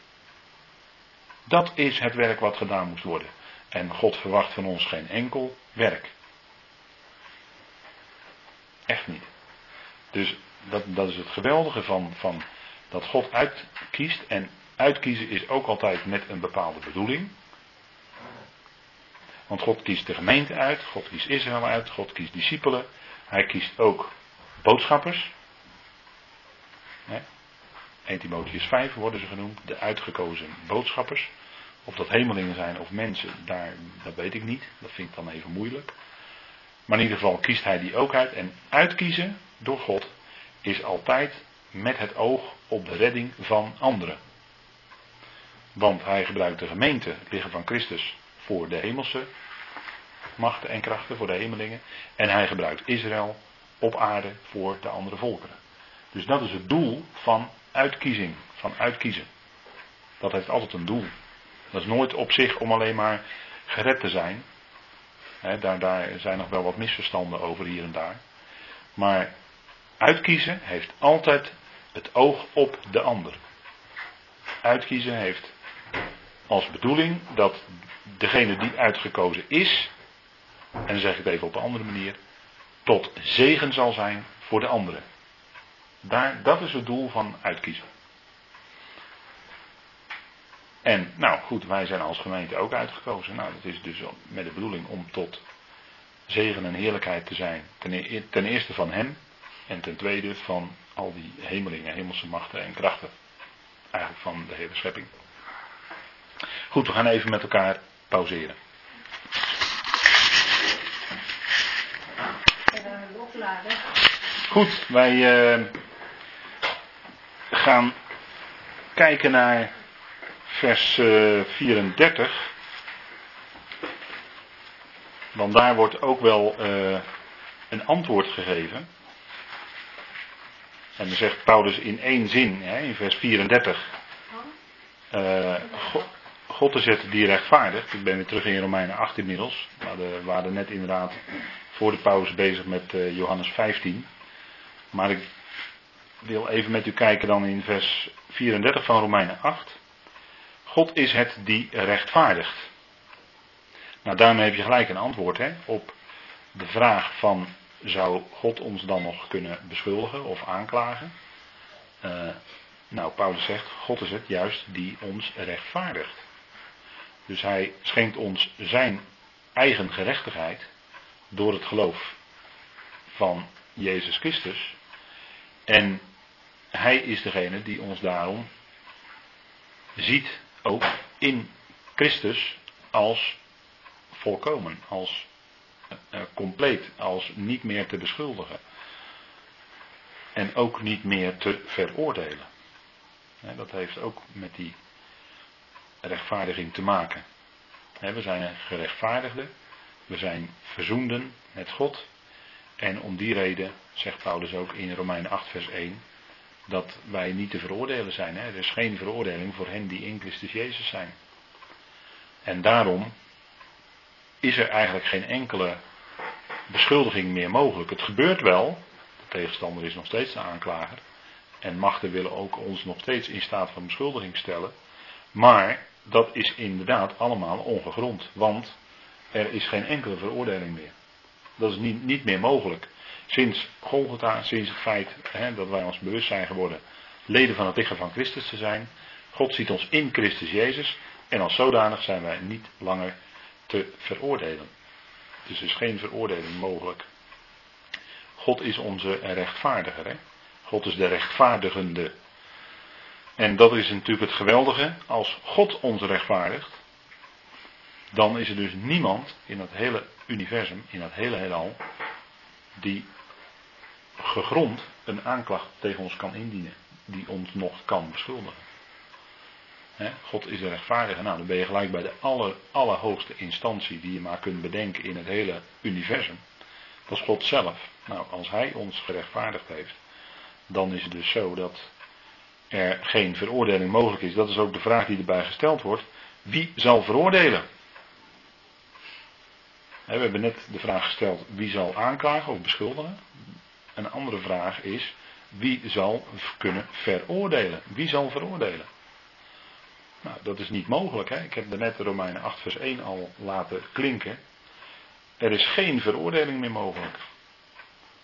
Dat is het werk wat gedaan moest worden. En God verwacht van ons geen enkel werk. Echt niet. Dus dat, dat is het geweldige van, van dat God uitkiest. En uitkiezen is ook altijd met een bepaalde bedoeling. Want God kiest de gemeente uit, God kiest Israël uit, God kiest discipelen. Hij kiest ook boodschappers. 1 Timotheus 5 worden ze genoemd, de uitgekozen boodschappers. Of dat hemelingen zijn of mensen, daar, dat weet ik niet. Dat vind ik dan even moeilijk. Maar in ieder geval kiest hij die ook uit. En uitkiezen door God is altijd met het oog op de redding van anderen. Want hij gebruikt de gemeente, het van Christus, voor de hemelse machten en krachten, voor de hemelingen. En hij gebruikt Israël op aarde voor de andere volkeren. Dus dat is het doel van uitkiezing, van uitkiezen. Dat heeft altijd een doel. Dat is nooit op zich om alleen maar gered te zijn. daar, daar zijn nog wel wat misverstanden over hier en daar. Maar uitkiezen heeft altijd het oog op de ander. Uitkiezen heeft als bedoeling dat degene die uitgekozen is, en dan zeg ik het even op een andere manier, tot zegen zal zijn voor de anderen. Daar, dat is het doel van uitkiezen. En nou goed, wij zijn als gemeente ook uitgekozen. Nou, dat is dus met de bedoeling om tot zegen en heerlijkheid te zijn. Ten, e-, ten eerste van Hem en ten tweede van al die hemelingen, hemelse machten en krachten. Eigenlijk van de hele schepping. Goed, we gaan even met elkaar pauzeren. Goed, wij uh, gaan kijken naar vers uh, eh, 34. Want daar wordt ook wel uh, een antwoord gegeven. En dan zegt Paulus in één zin, hè, in vers 34. God is het die rechtvaardigt. Ik ben weer terug in Romeinen 8 inmiddels. We hadden- we waren net inderdaad voor de pauze bezig met eh, Johannes 15. Maar ik wil even met u kijken dan in vers 34 van Romeinen 8. God is het die rechtvaardigt. Nou, daarmee heb je gelijk een antwoord hè, op de vraag van zou God ons dan nog kunnen beschuldigen of aanklagen? Eh, nou, Paulus zegt, God is het juist die ons rechtvaardigt. Dus hij schenkt ons zijn eigen gerechtigheid door het geloof van Jezus Christus. En hij is degene die ons daarom ziet, ook in Christus, als volkomen, als compleet, als niet meer te beschuldigen. En ook niet meer te veroordelen. Dat heeft ook met die rechtvaardiging te maken. We zijn gerechtvaardigden, we zijn verzoenden met God. En om die reden zegt Paulus ook in Romeinen 8, vers 1, dat wij niet te veroordelen zijn. Er is geen veroordeling voor hen die in Christus Jezus zijn. En daarom is er eigenlijk geen enkele beschuldiging meer mogelijk. Het gebeurt wel, de tegenstander is nog steeds de aanklager. En machten willen ook ons nog steeds in staat van beschuldiging stellen. Maar dat is inderdaad allemaal ongegrond. Want er is geen enkele veroordeling meer. Dat is niet, niet meer mogelijk. Sinds Golgotha, sinds het feit hè, dat wij ons bewust zijn geworden leden van het lichaam van Christus te zijn. God ziet ons in Christus Jezus. En als zodanig zijn wij niet langer te veroordelen. Dus er is geen veroordeling mogelijk. God is onze rechtvaardiger. Hè? God is de rechtvaardigende. En dat is natuurlijk het geweldige. Als God ons rechtvaardigt, dan is er dus niemand in het hele universum, in het hele heelal, die gegrond een aanklacht tegen ons kan indienen. Die ons nog kan beschuldigen. God is de rechtvaardige. Nou, dan ben je gelijk bij de aller, allerhoogste instantie die je maar kunt bedenken in het hele universum. Dat is God zelf. Nou, als Hij ons gerechtvaardigd heeft, dan is het dus zo dat er geen veroordeling mogelijk is. Dat is ook de vraag die erbij gesteld wordt. Wie zal veroordelen? We hebben net de vraag gesteld wie zal aanklagen of beschuldigen. Een andere vraag is wie zal kunnen veroordelen? Wie zal veroordelen? Nou, dat is niet mogelijk. Hè? Ik heb net de Romeinen 8 vers 1 al laten klinken. Er is geen veroordeling meer mogelijk.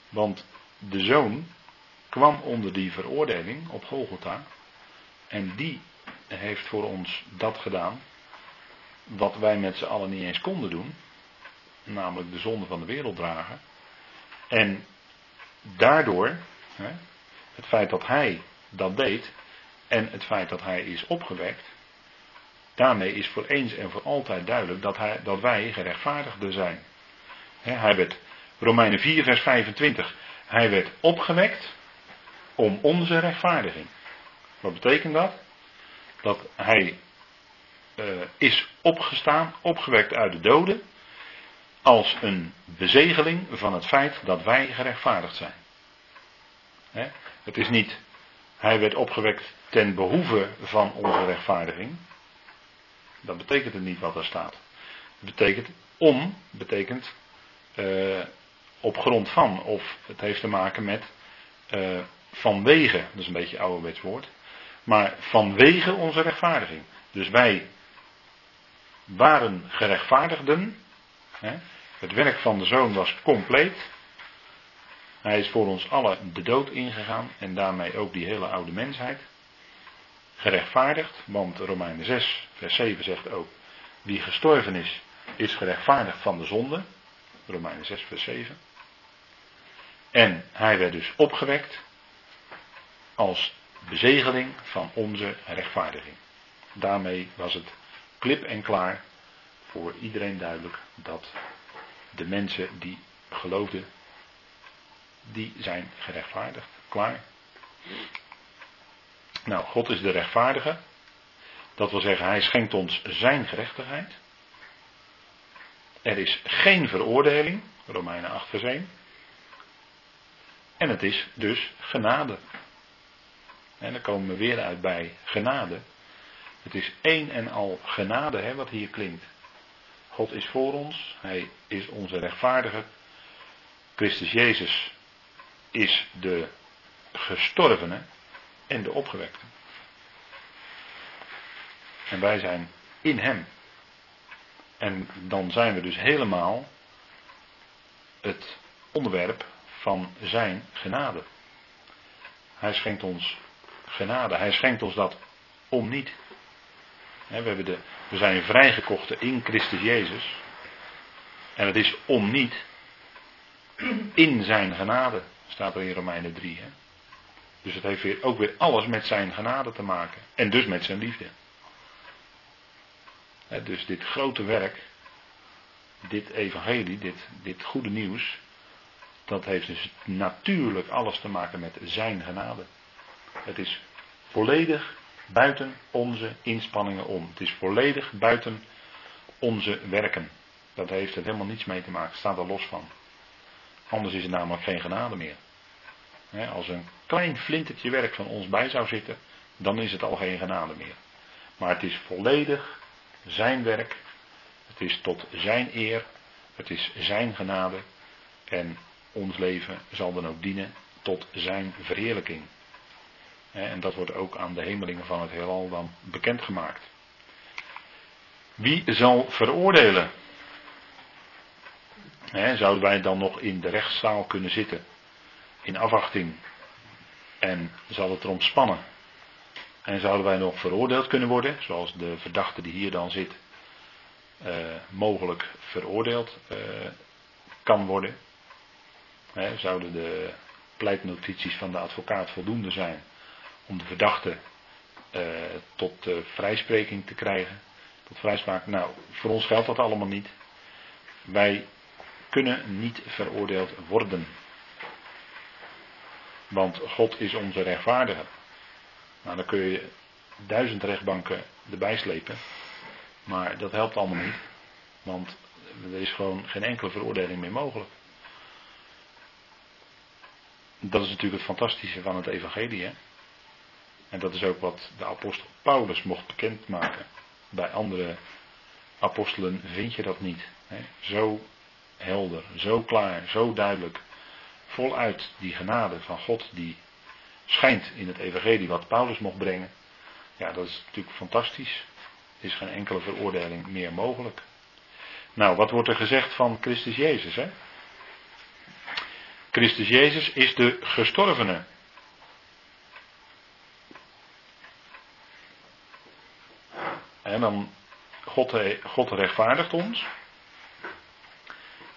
Want de zoon kwam onder die veroordeling op Golgotha. En die heeft voor ons dat gedaan. Wat wij met z'n allen niet eens konden doen. Namelijk de zonde van de wereld dragen. En daardoor, hè, het feit dat hij dat deed. En het feit dat hij is opgewekt. Daarmee is voor eens en voor altijd duidelijk dat, hij, dat wij gerechtvaardigden zijn. Hij werd, Romeinen 4 vers 25. Hij werd opgewekt om onze rechtvaardiging. Wat betekent dat? Dat hij eh, is opgestaan, opgewekt uit de doden, als een bezegeling van het feit dat wij gerechtvaardigd zijn. Het is niet, hij werd opgewekt ten behoeve van onze rechtvaardiging. Dat betekent het niet wat daar staat. Het betekent om, betekent eh, op grond van, of het heeft te maken met eh, vanwege, dat is een beetje ouderwets woord, maar vanwege onze rechtvaardiging. Dus wij waren gerechtvaardigden. Hè? Het werk van de zoon was compleet. Hij is voor ons allen de dood ingegaan en daarmee ook die hele oude mensheid. Gerechtvaardigd, want Romeinen 6, vers 7 zegt ook: wie gestorven is, is gerechtvaardigd van de zonde. Romeinen 6, vers 7. En hij werd dus opgewekt als bezegeling van onze rechtvaardiging. Daarmee was het klip en klaar voor iedereen duidelijk dat de mensen die geloofden, die zijn gerechtvaardigd. Klaar. Nou, God is de rechtvaardige. Dat wil zeggen, hij schenkt ons zijn gerechtigheid. Er is geen veroordeling, Romeinen 8 vers 1. En het is dus genade. En dan komen we weer uit bij genade. Het is één en al genade, hè, wat hier klinkt. God is voor ons, Hij is onze rechtvaardiger. Christus Jezus is de gestorvene en de opgewekte. En wij zijn in Hem. En dan zijn we dus helemaal het onderwerp van Zijn genade. Hij schenkt ons genade. Hij schenkt ons dat om niet. We, de, we zijn vrijgekochten in Christus Jezus. En het is om niet. In zijn genade, staat er in Romeinen 3. Hè? Dus het heeft weer, ook weer alles met zijn genade te maken. En dus met zijn liefde. dus dit grote werk, dit evangelie, dit, dit goede nieuws, dat heeft dus natuurlijk alles te maken met zijn genade. Het is volledig buiten onze inspanningen om. Het is volledig buiten onze werken. Dat heeft er helemaal niets mee te maken, staat er los van. Anders is het namelijk geen genade meer. Als een klein flintertje werk van ons bij zou zitten, dan is het al geen genade meer. Maar het is volledig zijn werk. Het is tot zijn eer. Het is zijn genade. En ons leven zal dan ook dienen tot zijn verheerlijking. En dat wordt ook aan de hemelingen van het heelal dan bekendgemaakt. Wie zal veroordelen? zouden wij dan nog in de rechtszaal kunnen zitten? In afwachting. En zal het erom spannen? En zouden wij nog veroordeeld kunnen worden? Zoals de verdachte die hier dan zit. Eh, mogelijk veroordeeld eh, kan worden. zouden de pleitnotities van de advocaat voldoende zijn om de verdachte uh, tot vrijspreking te krijgen, tot vrijspraak. Nou, voor ons geldt dat allemaal niet. Wij kunnen niet veroordeeld worden. Want God is onze rechtvaardiger. Nou, dan kun je duizend rechtbanken erbij slepen. Maar dat helpt allemaal niet. Want er is gewoon geen enkele veroordeling meer mogelijk. Dat is natuurlijk het fantastische van het evangelie. En dat is ook wat de apostel Paulus mocht bekendmaken. Bij andere apostelen vind je dat niet. Hè? Zo helder, zo klaar, zo duidelijk. Voluit die genade van God die schijnt in het evangelie wat Paulus mocht brengen. Ja, dat is natuurlijk fantastisch. Er is geen enkele veroordeling meer mogelijk. Nou, wat wordt er gezegd van Christus Jezus? Hè? Christus Jezus is de gestorvene. En dan, God, God rechtvaardigt ons.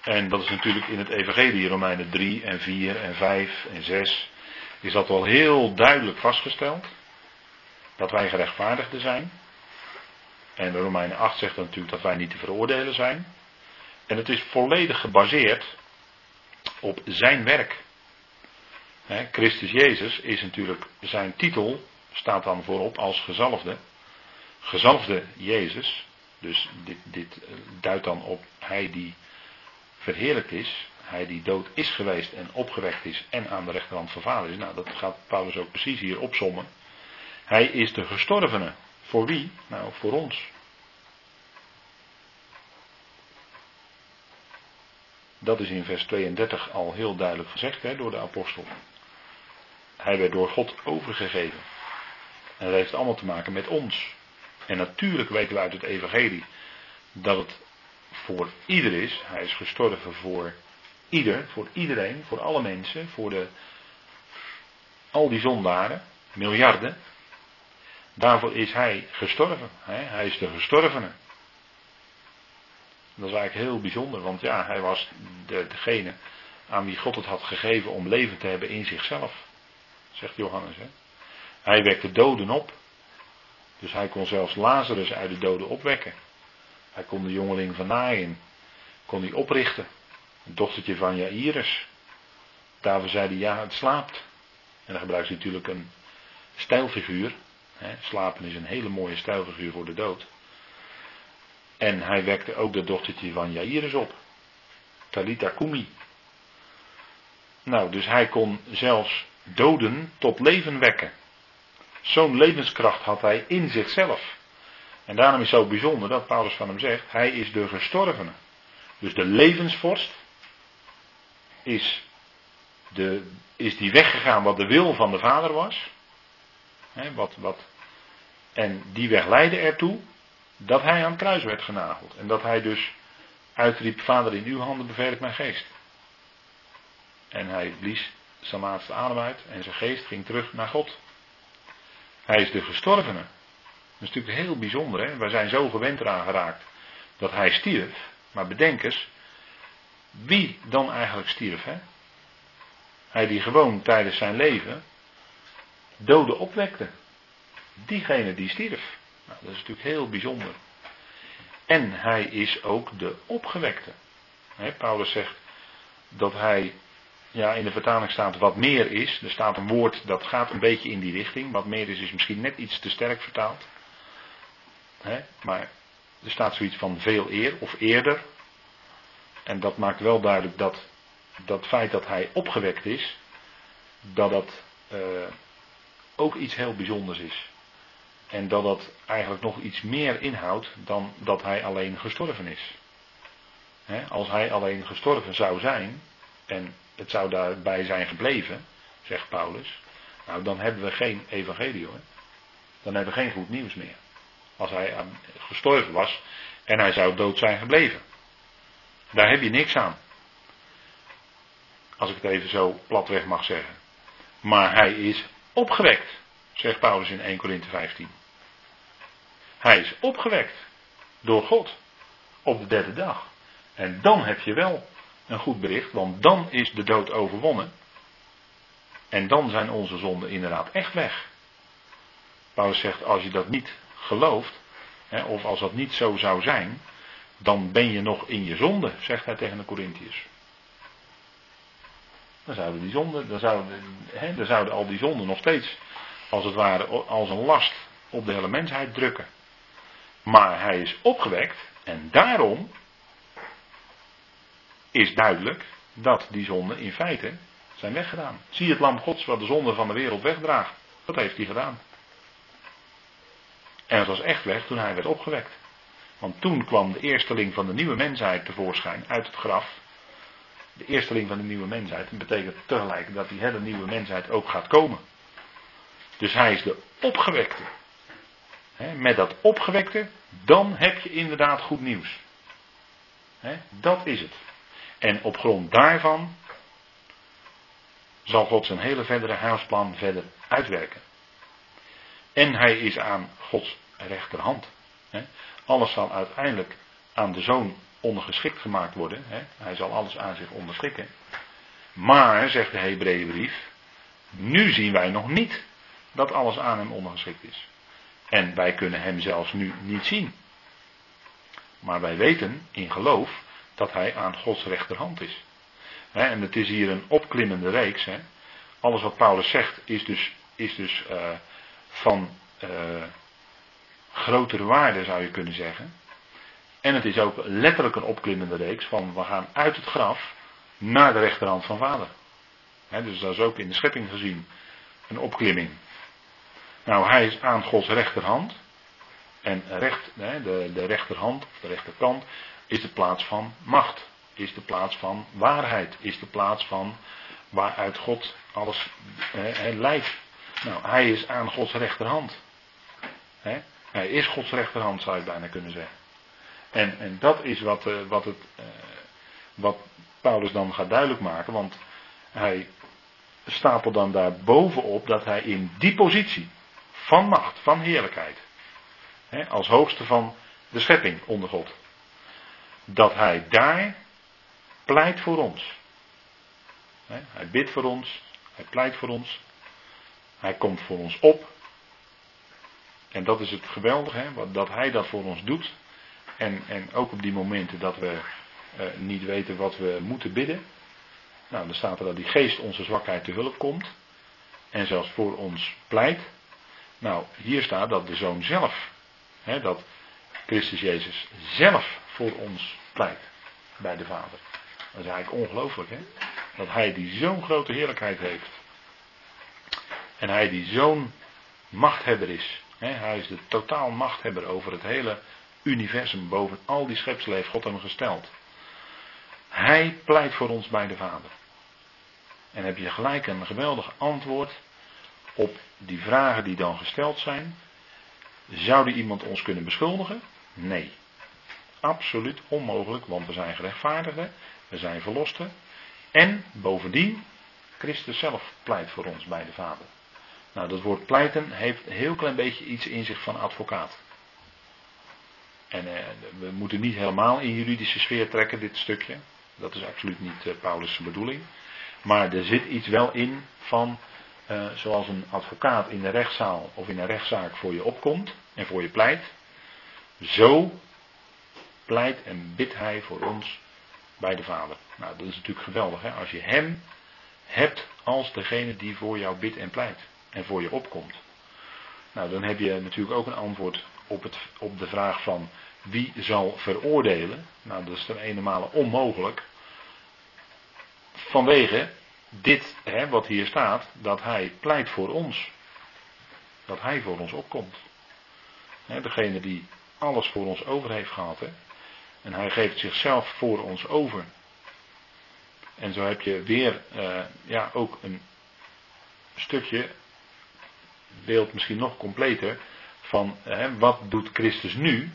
En dat is natuurlijk in het Evangelie, Romeinen 3 en 4 en 5 en 6, is dat wel heel duidelijk vastgesteld. Dat wij gerechtvaardigden zijn. En Romeinen 8 zegt dan natuurlijk dat wij niet te veroordelen zijn. En het is volledig gebaseerd op zijn werk. Christus Jezus is natuurlijk zijn titel, staat dan voorop als gezalfde gezalfde Jezus, dus dit, dit duidt dan op hij die verheerlijkt is, hij die dood is geweest en opgewekt is en aan de rechterhand vader is. Nou, dat gaat Paulus ook precies hier opzommen. Hij is de gestorvene. Voor wie? Nou, voor ons. Dat is in vers 32 al heel duidelijk gezegd hè, door de apostel. Hij werd door God overgegeven. En dat heeft allemaal te maken met ons. En natuurlijk weten we uit het evangelie dat het voor ieder is. Hij is gestorven voor ieder, voor iedereen, voor alle mensen, voor de, al die zondaren, miljarden. Daarvoor is hij gestorven. Hij is de gestorvene. Dat is eigenlijk heel bijzonder, want ja, hij was de, degene aan wie God het had gegeven om leven te hebben in zichzelf, zegt Johannes. Hè? Hij wekt de doden op. Dus hij kon zelfs Lazarus uit de doden opwekken. Hij kon de jongeling van Naaien kon hij oprichten. Dochtertje van Jairus. Daarvoor zei hij ja, het slaapt. En dan gebruikt hij natuurlijk een stijlfiguur. slapen is een hele mooie stijlfiguur voor de dood. En hij wekte ook de dochtertje van Jairus op. Talita Kumi. Nou, dus hij kon zelfs doden tot leven wekken. Zo'n levenskracht had hij in zichzelf. En daarom is het zo bijzonder dat Paulus van hem zegt, hij is de gestorvene. Dus de levensvorst is, de, is die weggegaan wat de wil van de vader was. Wat, wat, en die weg leidde ertoe dat hij aan het kruis werd genageld. En dat hij dus uitriep, vader in uw handen beveel ik mijn geest. En hij blies zijn laatste adem uit en zijn geest ging terug naar God. Hij is de gestorvene. Dat is natuurlijk heel bijzonder. Hè? Wij zijn zo gewend eraan geraakt dat hij stierf. Maar bedenk eens, wie dan eigenlijk stierf? Hè? Hij die gewoon tijdens zijn leven doden opwekte. Diegene die stierf. Nou, dat is natuurlijk heel bijzonder. En hij is ook de opgewekte. Paulus zegt dat hij, ja in de vertaling staat wat meer is. Er staat een woord dat gaat een beetje in die richting. Wat meer is is misschien net iets te sterk vertaald. Maar er staat zoiets van veel eer of eerder. En dat maakt wel duidelijk dat dat feit dat hij opgewekt is, dat dat uh, ook iets heel bijzonders is. En dat dat eigenlijk nog iets meer inhoudt dan dat hij alleen gestorven is. als hij alleen gestorven zou zijn, en het zou daarbij zijn gebleven, zegt Paulus, nou dan hebben we geen evangelie hoor. Dan hebben we geen goed nieuws meer. Als hij gestorven was en hij zou dood zijn gebleven. Daar heb je niks aan. Als ik het even zo platweg mag zeggen. Maar hij is opgewekt, zegt Paulus in 1 Korinthe 15. Hij is opgewekt door God op de derde dag. En dan heb je wel een goed bericht, want dan is de dood overwonnen. En dan zijn onze zonden inderdaad echt weg. Paulus zegt, als je dat niet gelooft, hè, of als dat niet zo zou zijn, dan ben je nog in je zonde, zegt hij tegen de Corinthiërs. Dan zouden die zonden, dan zouden, hè, dan zouden al die zonden nog steeds, als het ware, als een last op de hele mensheid drukken. Maar hij is opgewekt en daarom is duidelijk dat die zonden in feite zijn weggedaan. Zie het lam gods wat de zonde van de wereld wegdraagt. Dat heeft hij gedaan. En het was echt weg toen hij werd opgewekt. Want toen kwam de eersteling van de nieuwe mensheid tevoorschijn uit het graf. De eersteling van de nieuwe mensheid. Dat betekent tegelijk dat die hele nieuwe mensheid ook gaat komen. Dus hij is de opgewekte met dat opgewekte, dan heb je inderdaad goed nieuws. dat is het. En op grond daarvan zal God zijn hele verdere huisplan verder uitwerken. En hij is aan Gods rechterhand. Alles zal uiteindelijk aan de zoon ondergeschikt gemaakt worden. Hij zal alles aan zich onderschikken. Maar, zegt de Hebreeënbrief, nu zien wij nog niet dat alles aan hem ondergeschikt is. En wij kunnen hem zelfs nu niet zien. Maar wij weten in geloof dat hij aan Gods rechterhand is. en het is hier een opklimmende reeks. Alles wat Paulus zegt is dus, is dus uh, van uh, grotere waarde zou je kunnen zeggen. En het is ook letterlijk een opklimmende reeks van we gaan uit het graf naar de rechterhand van vader. dus dat is ook in de schepping gezien een opklimming. Nou, hij is aan Gods rechterhand. En recht, de, de rechterhand, of de rechterkant, is de plaats van macht. Is de plaats van waarheid. Is de plaats van waaruit God alles leidt. Nou, hij is aan Gods rechterhand. Hij is Gods rechterhand, zou je bijna kunnen zeggen. En, en dat is wat, uh, wat, het, uh, wat Paulus dan gaat duidelijk maken, want hij stapelt dan daar bovenop dat hij in die positie, van macht, van heerlijkheid. als hoogste van de schepping onder God. Dat hij daar pleit voor ons. hij bidt voor ons, hij pleit voor ons, hij komt voor ons op. En dat is het geweldige, dat hij dat voor ons doet. En, en ook op die momenten dat we eh, niet weten wat we moeten bidden. Nou, dan staat er dat die geest onze zwakheid te hulp komt. En zelfs voor ons pleit. Nou, hier staat dat de zoon zelf, hè, dat Christus Jezus zelf voor ons pleit bij de Vader. Dat is eigenlijk ongelooflijk, hè? Dat hij die zo'n grote heerlijkheid heeft. En hij die zo'n machthebber is Hè, hij is de totaal machthebber over het hele universum. Boven al die schepselen heeft God hem gesteld. Hij pleit voor ons bij de Vader. En heb je gelijk een geweldig antwoord op die vragen die dan gesteld zijn. Zou iemand ons kunnen beschuldigen? Nee. Absoluut onmogelijk, want we zijn gerechtvaardigden, we zijn verlosten. En bovendien, Christus zelf pleit voor ons bij de Vader. Nou, dat woord pleiten heeft een heel klein beetje iets in zich van advocaat. En eh, we moeten niet helemaal in juridische sfeer trekken, dit stukje. Dat is absoluut niet eh, Paulus' bedoeling. Maar er zit iets wel in van, eh, zoals een advocaat in de rechtszaal of in een rechtszaak voor je opkomt en voor je pleit. Zo pleit en bidt hij voor ons bij de Vader. Nou, dat is natuurlijk geweldig, hè? als je hem hebt als degene die voor jou bidt en pleit en voor je opkomt. Nou, dan heb je natuurlijk ook een antwoord op, het, op de vraag van wie zal veroordelen. Nou, dat is ten ene onmogelijk. Vanwege dit, hè, wat hier staat, dat hij pleit voor ons. Dat hij voor ons opkomt. Hè, degene die alles voor ons over heeft gehad. Hè. En hij geeft zichzelf voor ons over. En zo heb je weer uh, ja, ook een stukje, beeld misschien nog completer, van hè, wat doet Christus nu?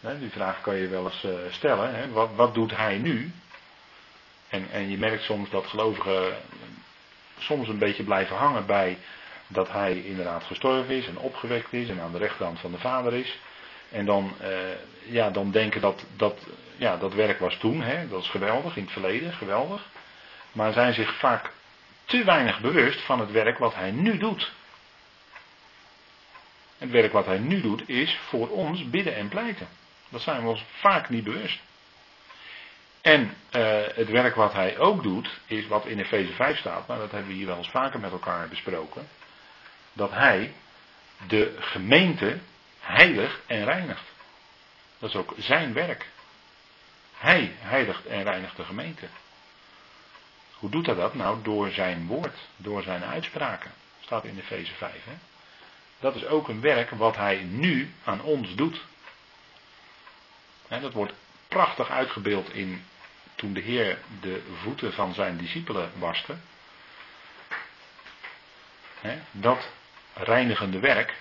die vraag kan je wel eens uh, stellen. Hè, wat, wat doet hij nu? En, en je merkt soms dat gelovigen soms een beetje blijven hangen bij dat hij inderdaad gestorven is en opgewekt is en aan de rechterhand van de Vader is. En dan, uh, ja, dan denken dat, dat ja, dat werk was toen, hè, dat is geweldig, in het verleden, geweldig. Maar zijn zich vaak te weinig bewust van het werk wat hij nu doet. Het werk wat hij nu doet is voor ons bidden en pleiten. Dat zijn we ons vaak niet bewust. En uh, het werk wat hij ook doet, is wat in Efeze 5 staat, maar dat hebben we hier wel eens vaker met elkaar besproken. Dat hij de gemeente heilig en reinigt. Dat is ook zijn werk. Hij heiligt en reinigt de gemeente. Hoe doet hij dat? Nou, door zijn woord, door zijn uitspraken. Staat in Efeze 5. Hè? Dat is ook een werk wat hij nu aan ons doet. dat wordt prachtig uitgebeeld in toen de Heer de voeten van zijn discipelen waste. dat reinigende werk,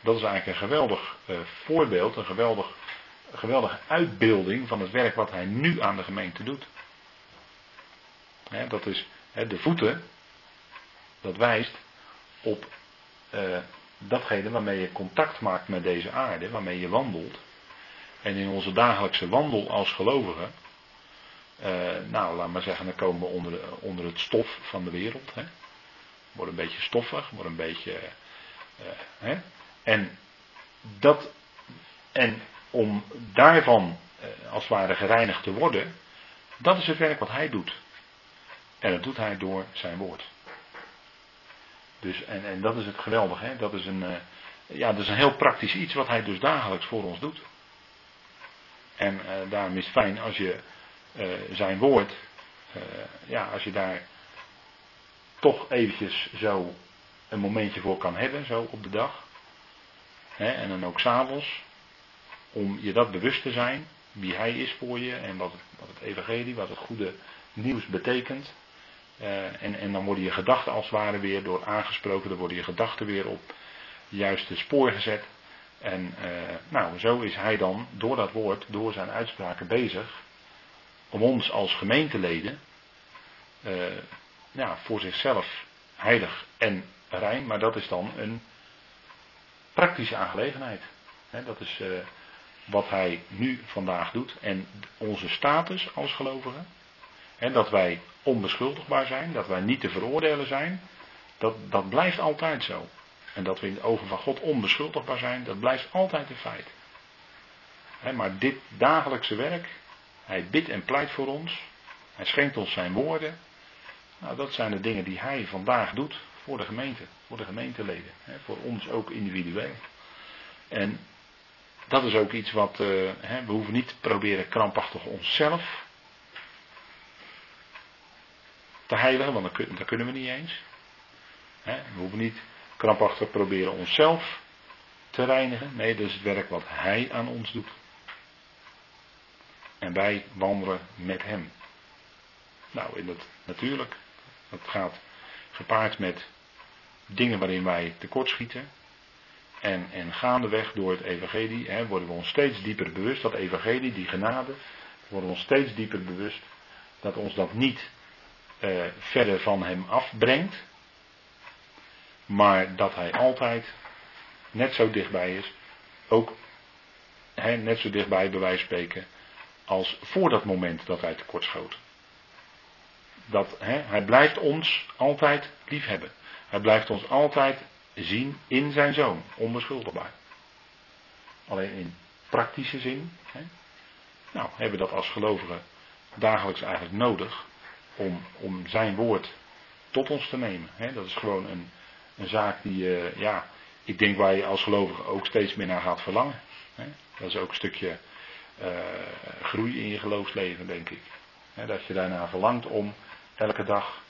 dat is eigenlijk een geweldig eh, voorbeeld, een geweldig een geweldige uitbeelding van het werk wat hij nu aan de gemeente doet. Dat is de voeten, dat wijst op uh, datgene waarmee je contact maakt met deze aarde, waarmee je wandelt. En in onze dagelijkse wandel als gelovigen, uh, nou laat maar zeggen, dan komen we onder, onder het stof van de wereld. Hè. Wordt een beetje stoffig, wordt een beetje. Hè. En dat. En om daarvan eh, als het ware gereinigd te worden, dat is het werk wat hij doet. En dat doet hij door zijn woord. Dus, en, en dat is het geweldige, hè? Dat, is een, uh, ja, dat is een heel praktisch iets wat hij dus dagelijks voor ons doet. En uh, daarom is het fijn als je uh, zijn woord, ja, als je daar toch eventjes zo een momentje voor kan hebben, zo op de dag. Hè? En dan ook s'avonds om je dat bewust te zijn, wie hij is voor je en wat wat het evangelie, wat het goede nieuws betekent. Uh, en, en dan worden je gedachten als het ware weer door aangesproken, dan worden je gedachten weer op het juiste spoor gezet. En uh, nou, zo is hij dan door dat woord, door zijn uitspraken bezig, om ons als gemeenteleden uh, voor zichzelf heilig en rein, maar dat is dan een praktische aangelegenheid. He, dat is wat hij nu vandaag doet en onze status als gelovigen. En dat wij onbeschuldigbaar zijn, dat wij niet te veroordelen zijn, dat, dat blijft altijd zo. En dat we in de ogen van God onbeschuldigbaar zijn, dat blijft altijd een feit. maar dit dagelijkse werk, hij bidt en pleit voor ons, hij schenkt ons zijn woorden. Nou, dat zijn de dingen die hij vandaag doet voor de gemeente, voor de gemeenteleden, voor ons ook individueel. En dat is ook iets wat, uh, hè, we hoeven niet te proberen krampachtig onszelf te heiligen, want dat kunnen we niet eens. We hoeven niet krampachtig proberen onszelf te reinigen. Nee, dat is het werk wat Hij aan ons doet. En wij wandelen met Hem. Nou, in dat natuurlijk. Dat gaat gepaard met dingen waarin wij tekortschieten. En, en gaandeweg door het evangelie hè, worden we ons steeds dieper bewust, dat evangelie, die genade, worden we ons steeds dieper bewust dat ons dat niet eh, verder van hem afbrengt, maar dat hij altijd net zo dichtbij is, ook net zo dichtbij bij wijze van spreken, als voor dat moment dat hij tekortschoot. Dat, hij blijft ons altijd lief hebben. Hij blijft ons altijd zien in zijn zoon, onbeschuldigbaar. Alleen in praktische zin, nou, hebben we dat als gelovigen dagelijks eigenlijk nodig om, om zijn woord tot ons te nemen. Dat is gewoon een, een zaak die, uh, ja, ik denk waar je als gelovige ook steeds meer naar gaat verlangen. Dat is ook een stukje uh, groei in je geloofsleven, denk ik. Dat je daarna verlangt om elke dag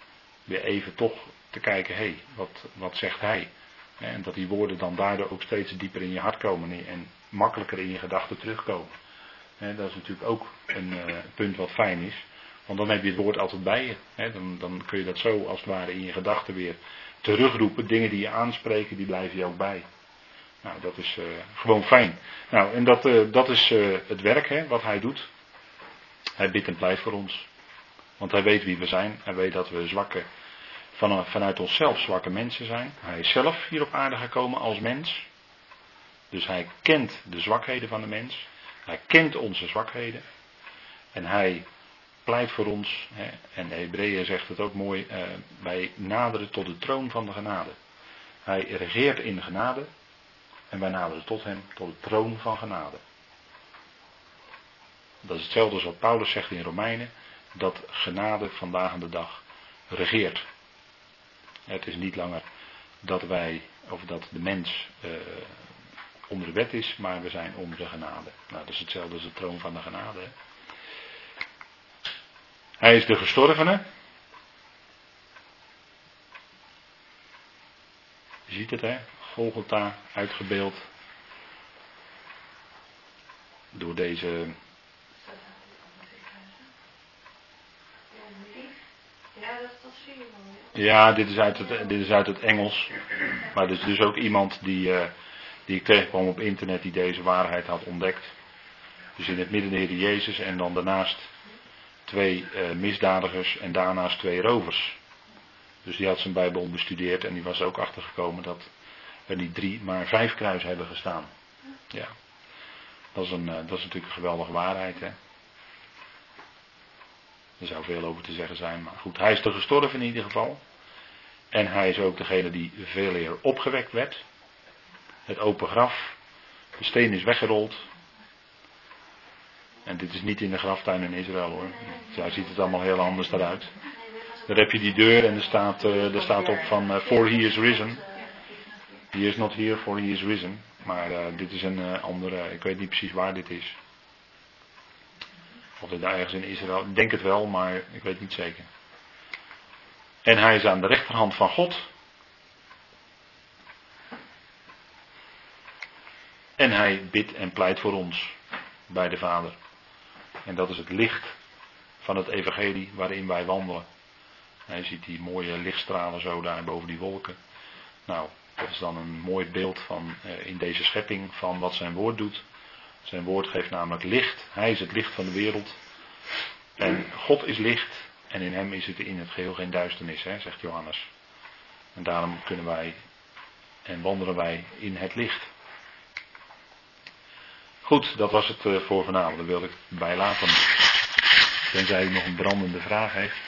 weer even toch te kijken, hé, hey, wat, wat zegt hij? En dat die woorden dan daardoor ook steeds dieper in je hart komen en makkelijker in je gedachten terugkomen. Dat is natuurlijk ook een uh, punt wat fijn is. Want dan heb je het woord altijd bij je. Dan, dan kun je dat zo als het ware in je gedachten weer terugroepen. Dingen die je aanspreken, die blijven je ook bij. Nou, dat is uh, gewoon fijn. Nou, en dat, uh, dat is het werk hè, wat hij doet. Hij bidt en pleit voor ons. Want hij weet wie we zijn. Hij weet dat we zwakke van, vanuit onszelf zwakke mensen zijn. Hij is zelf hier op aarde gekomen als mens. Dus hij kent de zwakheden van de mens. Hij kent onze zwakheden. En hij pleit voor ons. Hè, en de Hebreeën zegt het ook mooi. Eh, wij naderen tot de troon van de genade. Hij regeert in genade. En wij naderen tot hem, tot de troon van genade. Dat is hetzelfde als wat Paulus zegt in Romeinen. Dat genade vandaag aan de dag regeert. Het is niet langer dat wij, of dat de mens uh, onder de wet is, maar we zijn onder de genade. Nou, dat is hetzelfde als de troon van de genade. Hè? Hij is de gestorvene. Je ziet het, hè? Golgotha uitgebeeld. Door deze Ja, dit is uit het, dit is uit het Engels. Maar er is dus ook iemand die, uh, die ik tegenkwam op internet die deze waarheid had ontdekt. Dus in het midden de Heer Jezus en dan daarnaast twee uh, misdadigers en daarnaast twee rovers. Dus die had zijn Bijbel bestudeerd en die was ook achtergekomen dat er niet drie, maar vijf kruisen hebben gestaan. Ja. Dat is, een, uh, dat is natuurlijk een geweldige waarheid. Hè? Er zou veel over te zeggen zijn, maar goed, hij is er gestorven in ieder geval. En hij is ook degene die veel eer opgewekt werd. Het open graf, de steen is weggerold. En dit is niet in de graftuin in Israël hoor. Daar ziet het allemaal heel anders eruit. Daar heb je die deur en er staat, uh, er staat op van uh, For he is risen. He is not here, for he is risen. Maar uh, dit is een andere, ik weet niet precies waar dit is. Of dit ergens in Israël, ik denk het wel, maar ik weet niet zeker. En hij is aan de rechterhand van God. En hij bidt en pleit voor ons bij de Vader. En dat is het licht van het evangelie waarin wij wandelen. Hij ziet die mooie lichtstralen zo daar boven die wolken. Nou, dat is dan een mooi beeld van eh, in deze schepping van wat zijn woord doet. Zijn woord geeft namelijk licht. Hij is het licht van de wereld. En God is licht. En in hem is het in het geheel geen duisternis, hè, zegt Johannes. En daarom kunnen wij en wandelen wij in het licht. Goed, dat was het eh, voor vanavond. Daar wil ik bij laten. Tenzij u nog een brandende vraag heeft.